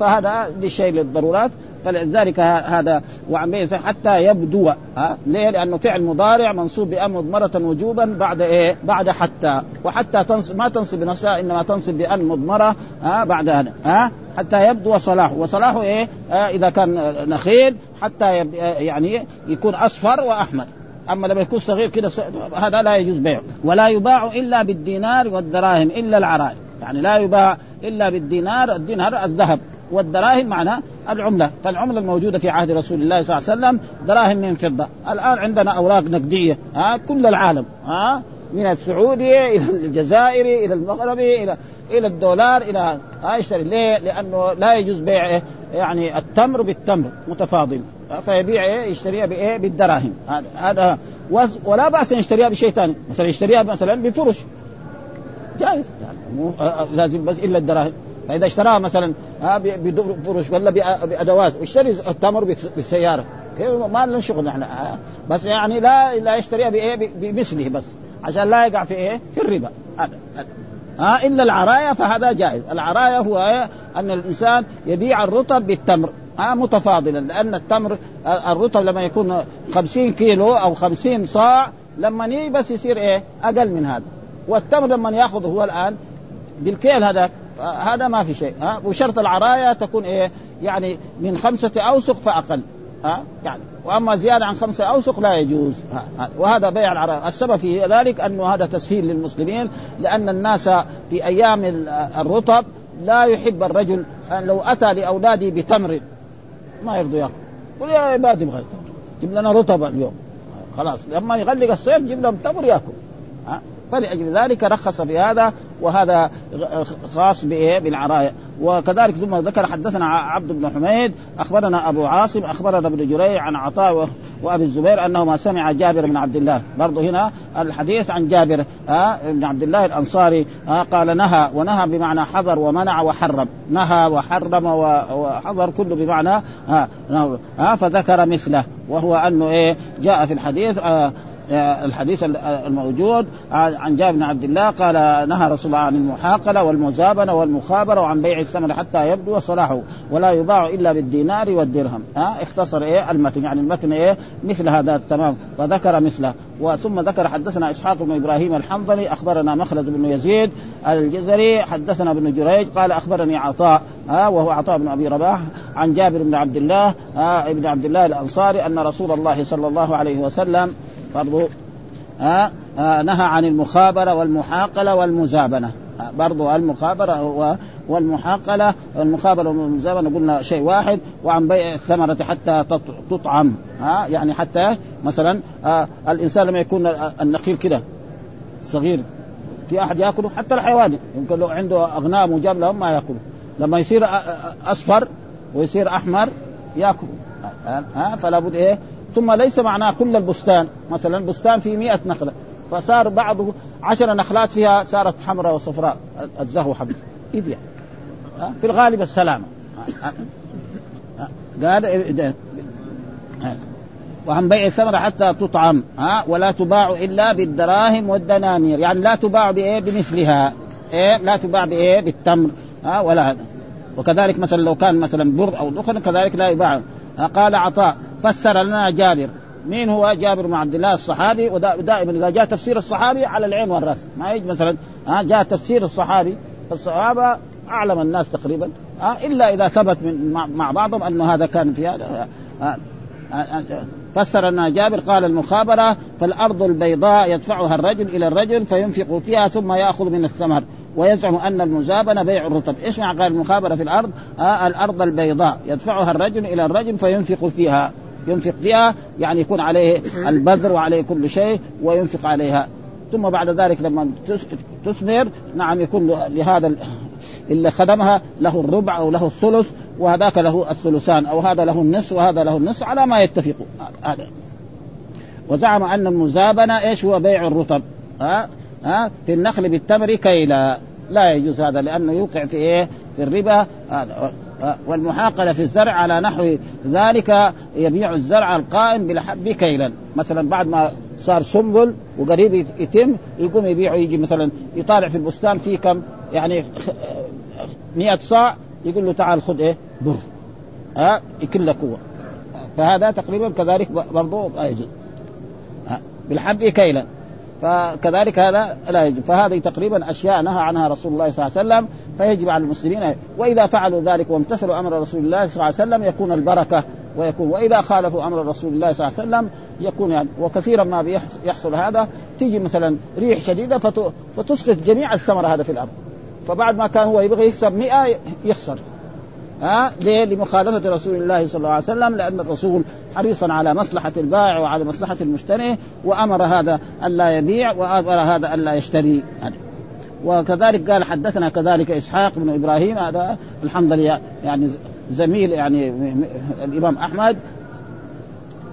فهذا لشيء للضرورات. فلذلك هذا وعن حتى يبدو ها؟ ليه؟ لأنه فعل مضارع منصوب بأن مضمرة وجوبا بعد إيه؟ بعد حتى وحتى تنصب ما تنصب بنفسها إنما تنصب بأن مضمرة ها؟ بعد هذا ها؟ حتى يبدو صلاحه وصلاحه إيه؟ آه إذا كان نخيل حتى يب... يعني يكون أصفر وأحمر. أما لما يكون صغير كده هذا لا يجوز بيعه. ولا يباع إلا بالدينار والدراهم إلا العرائم يعني لا يباع إلا بالدينار الدينار الذهب. والدراهم معناه العملة. فالعملة الموجودة في عهد رسول الله صلى الله عليه وسلم دراهم من فضة. الآن عندنا أوراق نقدية ها كل العالم ها من السعودية إلى الجزائر إلى المغرب إلى إلى الدولار ها يشتري ليه؟ لأنه لا يجوز بيع يعني التمر بالتمر متفاضل. فيبيع إيه؟ يشتريها بإيه؟ بالدراهم. هذا ولا بأس أن يشتريها بشيء ثاني مثلا يشتريها مثلا بفرش. جائز. يعني مو لازم بس إلا الدراهم. فاذا اشتراها مثلا بفرش ولا بأدوات ويشتري التمر بالسيارة. ما لنا شغل نحن بس يعني لا لا يشتريها بإيه؟ بمثله بس عشان لا يقع في إيه؟ في الربا. ها إلا العرايا فهذا جائز. العرايا هو إيه؟ أن الإنسان يبيع الرطب بالتمر. ها متفاضلا لأن التمر الرطب لما يكون خمسين كيلو أو خمسين صاع لما بس يصير إيه؟ أقل من هذا. والتمر لما يأخذه هو الآن بالكيل هذا هذا ما في شيء ها؟ وشرط العرايا تكون إيه؟ يعني من خمسة أوسق فأقل ها؟ يعني وأما زيادة عن خمسة أوسق لا يجوز وهذا بيع العرايا. السبب في ذلك أنه هذا تسهيل للمسلمين لأن الناس في أيام الرطب لا يحب الرجل أن لو أتى لأولاده بتمر ما يرضوا ياكل قل يا عبادي بغير تمر جيب لنا رطب اليوم. خلاص لما يغلق الصيف جيب لهم تمر ياكل فلأجل ذلك رخص في هذا وهذا خاص بايه بالعرايا. وكذلك ثم ذكر حدثنا عبد بن حميد أخبرنا أبو عاصم أخبرنا ابن جريج عن عطاء وأبي الزبير انه ما سمع جابر بن عبد الله. برضه هنا الحديث عن جابر بن عبد الله الأنصاري قال نهى ونهى بمعنى حضر ومنع وحرم. نهى وحرم وحضر كله بمعنى آه فذكر مثله. وهو أنه إيه جاء في الحديث آه الحديث الموجود عن جابر بن عبد الله قال نهى رسول الله عن المحاقلة والمزابنة والمخابرة وعن بيع الثمن حتى يبدو صلاحه ولا يباع إلا بالدينار والدرهم. ها؟ اختصر إيه؟ المتن يعني المتن إيه؟ مثل هذا التمام فذكر مثله. وثم ذكر حدثنا إسحاق بن إبراهيم الحنظلي أخبرنا مخلد بن يزيد الجزري حدثنا ابن جريج قال أخبرني عطاء ها؟ وهو عطاء بن أبي رباح عن جابر بن عبد الله ابن عبد الله الأنصاري أن رسول الله صلى الله عليه وسلم برضو آه آه نهى عن المخابرة والمحاقلة والمزابنة. آه برضو المخابرة والمحاقلة والمخابرة والمزابنة قلنا شيء واحد وعن بيع الثمرة حتى تطعم. ها يعني حتى مثلا آه الإنسان لما يكون النخيل كده صغير في أحد يأكله؟ حتى الحيوان يمكن لو عنده أغنام وجاب لهم ما يأكله. لما يصير أصفر ويصير أحمر يأكل ها فلا بد إيه؟ ثم ليس معناه كل البستان. مثلا بستان فيه مئة نخلة. فصار بعض عشر نخلات فيها صارت حمراء وصفراء. الزهو حق يبيع في الغالب السلامة. قال وعن بيع الثمرة حتى تطعم. ها؟ ولا تباع إلا بالدراهم والدنانير. يعني لا تباع بإيه؟ بمثلها. إيه؟ لا تباع بإيه؟ بالتمر. ها؟ ولا وكذلك مثلا لو كان مثلا بر أو دخن كذلك لا يباع. قال عطاء. فسر لنا جابر. مين هو جابر بن عبد الله الصحابي؟ ودائما إذا جاء تفسير الصحابي على العين والرأس. ما يجي مثلا ها جاء تفسير الصحابي. فالصحابه أعلم الناس تقريبا. ها إلا إذا ثبت من مع بعضهم أنه هذا كان في هذا. فسر لنا جابر. قال المخابرة فالأرض البيضاء يدفعها الرجل إلى الرجل فينفق فيها ثم يأخذ من الثمر ويزعم أن المزابنة بيع الرطب إيش معنى قال المخابرة في الأرض؟ آه الأرض البيضاء يدفعها الرجل إلى الرجل فينفق فيها. ينفق فيها يعني يكون عليه البذر وعليه كل شيء وينفق عليها. ثم بعد ذلك لما تثمر نعم يكون لهذا اللي خدمها له الربع أو له الثلث وهذاك له الثلثان أو هذا له النصف وهذا له النصف على ما يتفقوا هذا. وزعم أن المزابنة إيش هو؟ بيع الرطب. ها؟ ها؟ في النخل بالتمر كيلا. لا يجوز هذا لأنه يوقع في إيه؟ في الربا. والمحاقله في الزرع على نحو ذلك يبيع الزرع القائم بالحب كيلا. مثلا بعد ما صار سنبل وقريب يتم يقوم يبيعه يجي مثلا يطالع في البستان فيه كم؟ يعني 100 صاع يقول له تعال خذ إيه؟ بر. ها؟ يكل قوة. فهذا تقريبا كذلك برضه لا يجوز. بالحب كيلا. فكذلك هذا لا يجب فهذه تقريبا أشياء نهى عنها رسول الله صلى الله عليه وسلم فيجب على المسلمين وإذا فعلوا ذلك وامتثلوا أمر رسول الله صلى الله عليه وسلم يكون البركة ويكون وإذا خالفوا أمر رسول الله صلى الله عليه وسلم يكون يعني وكثيرا ما بيحصل هذا. تيجي مثلا ريح شديدة فتسقط جميع الثمرة هذا في الأرض. فبعد ما كان هو يبغى يكسب 100 يخسر. ها؟ ليه؟ لمخالفة رسول الله صلى الله عليه وسلم لأن الرسول حريصا على مصلحة البائع وعلى مصلحة المشتري وأمر هذا ألا يبيع وأمر هذا ألا يشتري. وكذلك قال حدثنا كذلك إسحاق بن إبراهيم هذا الحمد لله يعني زميل يعني الإمام أحمد.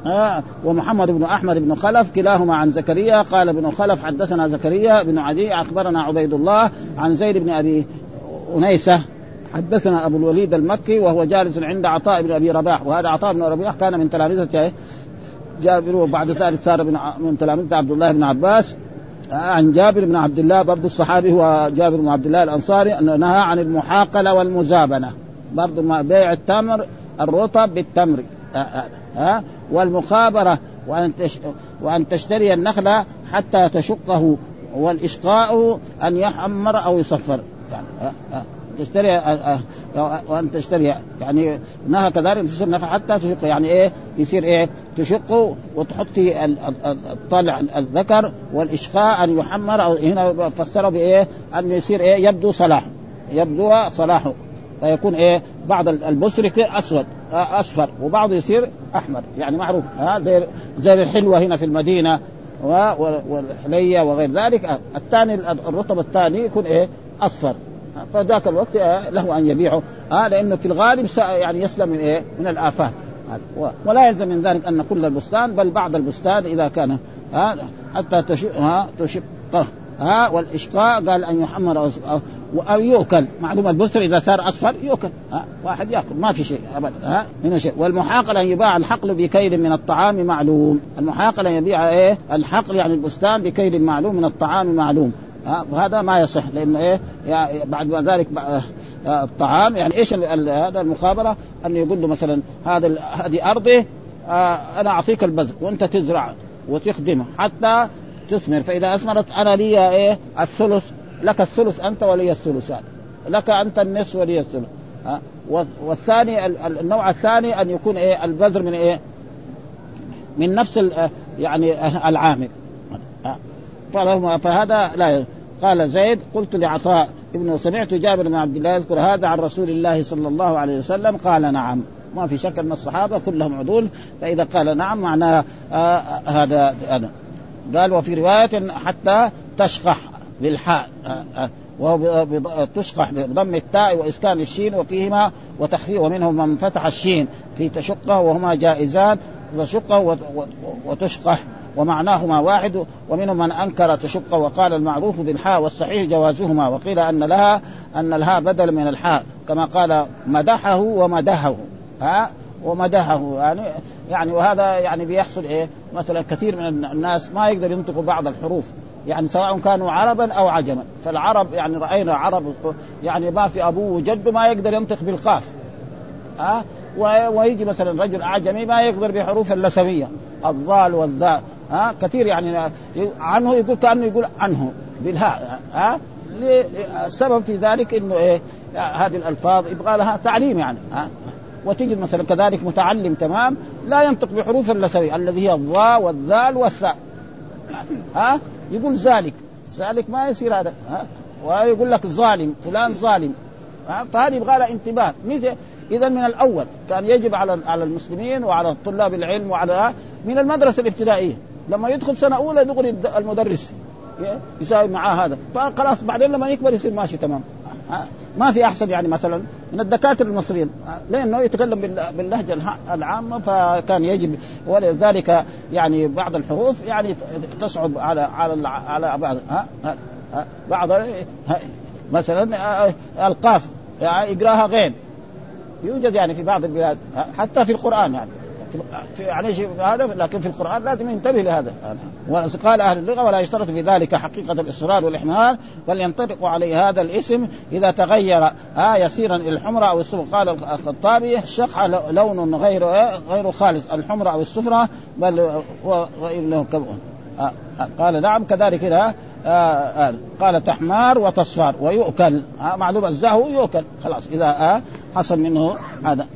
آه ومحمد بن أحمد بن خلف كلاهما عن زكريا قال ابن خلف حدثنا زكريا بن عدي أخبرنا عبيد الله عن زيد بن أبي أنيسة حدثنا أبو الوليد المكي وهو جالس عند عطاء بن أبي رباح. وهذا عطاء بن رباح كان من تلامذة جابر وبعد ذلك صار من تلامذة عبد الله بن عباس. عن جابر بن عبد الله برضه الصحابي هو جابر بن عبد الله الأنصاري أنه نهى عن المحاقلة والمزابنة. برضه بيع التمر الرطب بالتمر. ها والمخابرة وأن وأن تشتري النخلة حتى تشقه والإشقاء أن يحمر أو يصفر. يعني تشتري وان تشتري. يعني إنها كذلك تصير نفع حتى تشق يعني إيه؟ يصير إيه؟ تشق وتحط فيه الطلع الذكر والإشقاء أن يحمر أو هنا فسره بإيه؟ أن يصير إيه؟ يبدو صلاحه يبدو صلاحه فيكون إيه؟ بعض البسر يصير أسود أصفر وبعضه يصير أحمر. يعني معروف ها؟ زي زي الحلوة هنا في المدينة والحلية وغير ذلك. الثاني الرطب الثاني يكون إيه؟ أصفر. فذاك الوقت له أن يبيعه. آه لأنه في الغالب يعني يسلم من إيه؟ من الآفات. ولا يلزم من ذلك أن كل البستان بل بعض البستان إذا كان ها حتى تشق ها تشق ها والإشقاء قال أن يحمر أو, يؤكل. معلومه البستر إذا صار أصفر يؤكل. ها واحد يأكل ما في شيء ابدا ها من شيء والمحاقل أن يباع الحقل بكيل من الطعام معلوم. المحاقل أن يبيع إيه؟ الحقل يعني البستان بكيل معلوم من الطعام معلوم. هذا ما يصح لأنه إيه يعني بعد ما ذلك الطعام يعني إيش هذا المخابرة؟ انه يقول له مثلا هذا هذه أرضي آه أنا أعطيك البذر وأنت تزرع وتخدمه حتى تثمر. فإذا أثمرت أنا لي إيه الثلث لك الثلث أنت ولي الثلثان لك أنت النصف ولي الثلث. ها والثاني النوع الثاني أن يكون إيه البذر من إيه من نفس يعني العامل. فهذا لا قال زيد قلت لعطاء ابن سمعت جابر بن عبد الله يذكر هذا عن رسول الله صلى الله عليه وسلم قال نعم. ما في شك أن الصحابة كلهم عدول فإذا قال نعم معناه آه هذا هذا قال وفي رواية حتى تشقح بالحاء آه آه وهو تشقح بضم التاء وإسكان الشين وفيهما وتخفيف ومنهم من فتح الشين في تشقه وهما جائزان تشقه وتشقح. ومعناهما واحد ومنهم من أنكر تشق وقال المعروف بالحاء والصحيح جوازهما وقيل أن لها أن الهاء بدل من الحاء كما قال مدحه ومدحه ها؟ ومدحه يعني يعني وهذا يعني بيحصل إيه؟ مثلا كثير من الناس ما يقدر ينطقوا بعض الحروف يعني سواء كانوا عربا أو عجما فالعرب يعني رأينا عرب يعني ما في أبوه وجده ما يقدر ينطق بالقاف ها؟ ويجي مثلا رجل أعجمي ما يقدر بحروف اللثويه الضال والذاء ها كثير يعني عنه يقول كأنه يقول عنه بالهاء ها السبب في ذلك إنه إيه هذه الألفاظ يبغى لها تعليم يعني ها. وتجد مثلا كذلك متعلم تمام لا ينطق بحروف اللثوي الذي هي الضاء والذال والثاء ها. يقول ذلك ذلك ما يصير هذا ها. ويقول لك ظالم فلان ظالم ها. فهذه يبغى لها انتباه. اذا من الأول كان يجب على على المسلمين وعلى طلاب العلم وعلى من المدرسة الابتدائية. لما يدخل سنة أولى دغري المدرس يساوي معاه هذا. فخلاص بعدين لما يكبر يصير ماشي تمام. ما في أحسن يعني مثلا من الدكاترة المصريين. لأنه يتكلم باللهجة العامة فكان يجب ولذلك يعني بعض الحروف يعني تصعب على على على بعض ها؟ بعض مثلا القاف يعني يقراها غين. يوجد يعني في بعض البلاد حتى في القرآن يعني. في يعني هذا لكن في القرآن لازم ينتبه لهذا. وقال أهل اللغة ولا يشترط في ذلك حقيقة الإصرار والاحمال بل ينطبق عليه هذا الاسم إذا تغير آه يسيرا إلى الحمرة أو الصفرة قال الخطابي الشقع لون غير غير خالص الحمرة أو الصفرة بل له كبؤ آه قال نعم كذلك كذا آه آه قال تحمار وتصفار ويؤكل. آه معلوم الزهو يؤكل. خلاص إذا آه حصل منه هذا.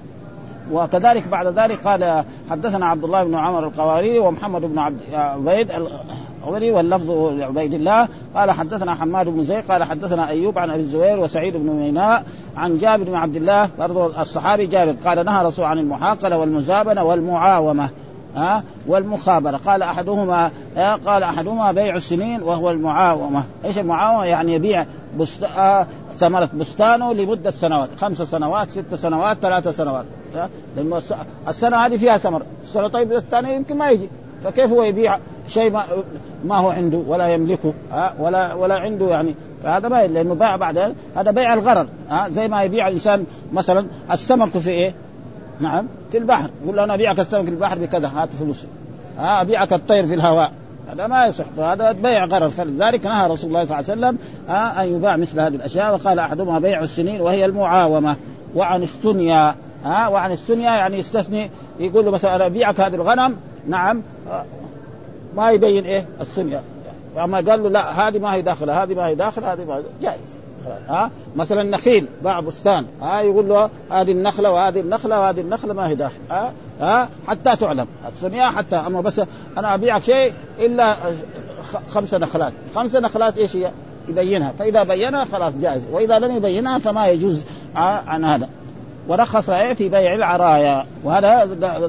وكذلك بعد ذلك قال حدثنا عبد الله بن عمر القواري ومحمد بن عبد عبيد القواري واللفظ لعبيد الله. قال حدثنا حماد بن زيد قال حدثنا أيوب عن أبي الزبير وسعيد بن ميناء عن جابر بن عبد الله برضو الصحابي جابر قال نهى رسول عن المحاقلة والمزابنة والمعاومة ها والمخابرة. قال أحدهما قال أحدهما بيع السنين وهو المعاومة. إيش المعاومة؟ يعني يبيع بست... ثمرة بستانه لمدة سنوات. خمس سنوات ست سنوات ثلاث سنوات. لأنه السنة هذه فيها ثمر. السنة طيب الثانية يمكن ما يجي. فكيف هو يبيع شيء ما, ما هو عنده ولا يملكه؟ ولا ولا عنده يعني. فهذا ما لأنه باع بعد هذا بيع الغرر. ها؟ زي ما يبيع الإنسان مثلا السمك في إيه؟ نعم في البحر. يقول له أنا أبيعك السمك في البحر بكذا هات فلوسي. ها؟ أبيعك الطير في الهواء. هذا ما يصح. هذا بيع غرر فلذلك نهى رسول الله صلى الله عليه وسلم ها أن يباع مثل هذه الأشياء. وقال أحدهما بيع السنين وهي المعاومة. وعن السنيا ها وعن السنيا يعني يستثني يقول له مثلا أبيعك هذه الغنم. نعم. ما يبين إيه؟ السنيا. أما قال له لا هذه ما هي داخلة هذه ما هي داخلة هذه ما هي جائز. ها مثلا النخيل باع بستان. ها يقول له هذه النخلة وهذه النخلة وهذه النخلة ما هي داخل ها ها؟ حتى تعلم. السنيا حتى. أما بس أنا أبيعك شيء إلا خمس نخلات. خمس نخلات إيش هي؟ يبينها. فإذا بينها خلاص جائز. وإذا لم يبينها فما يجوز عن هذا. ورخص في بيع العرايا. وهذا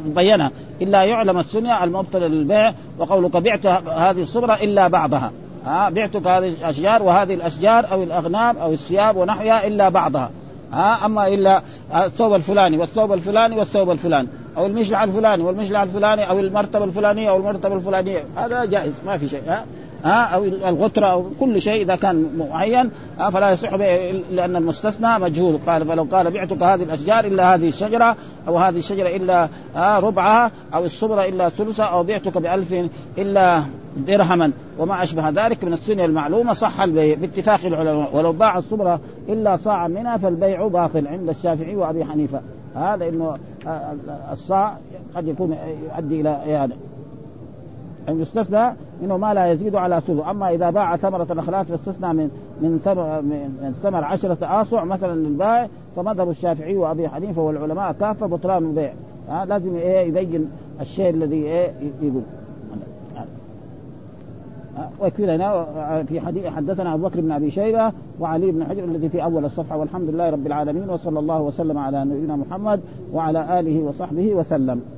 بينها. إلا يعلم السنيا المبتلى للبيع. وقولك بعت هذه الصبرة إلا بعضها. ها بعتك هذه الأشجار وهذه الأشجار أو الأغنام أو الثياب ونحوها إلا بعضها. ها أما إلا الثوب الفلاني والثوب الفلاني والثوب الفلاني. أو المشلع الفلاني والمشلع الفلاني أو المرتبة الفلانية أو المرتبة الفلانية. هذا جائز ما في شيء ها؟ ها؟ أو الغترة أو كل شيء إذا كان معين فلا يصح به لأن المستثنى مجهول. قال فلو قال بعتك هذه الأشجار إلا هذه الشجرة أو هذه الشجرة إلا ربعها أو الصبره إلا ثلثها أو بعتك بألف إلا درهما وما أشبه ذلك من السنة المعلومة صح البيع باتفاق العلماء. ولو باع الصبرة إلا صاعا منها فالبيع باطل عند الشافعي وأبي حنيفة. هذا إنه الصاع قد يكون يؤدي إلى يعني أن يستثنى منه ما لا يزيد على ثلث أما إذا باع ثمرة الأخلاق فاستثنى من من ثمر من ثمر عشرة آصع مثلا للبائع فمذهب الشافعي وأبي حنيفة والعلماء كافة بطلان البيع. لازم إيه يبين الشيء الذي إيه يقول. ويكفي هنا في حديث حدثنا أبو بكر بن أبي شيبة وعلي بن حجر الذي في أول الصفحة والحمد لله رب العالمين وصلى الله وسلم على نبينا محمد وعلى آله وصحبه وسلم.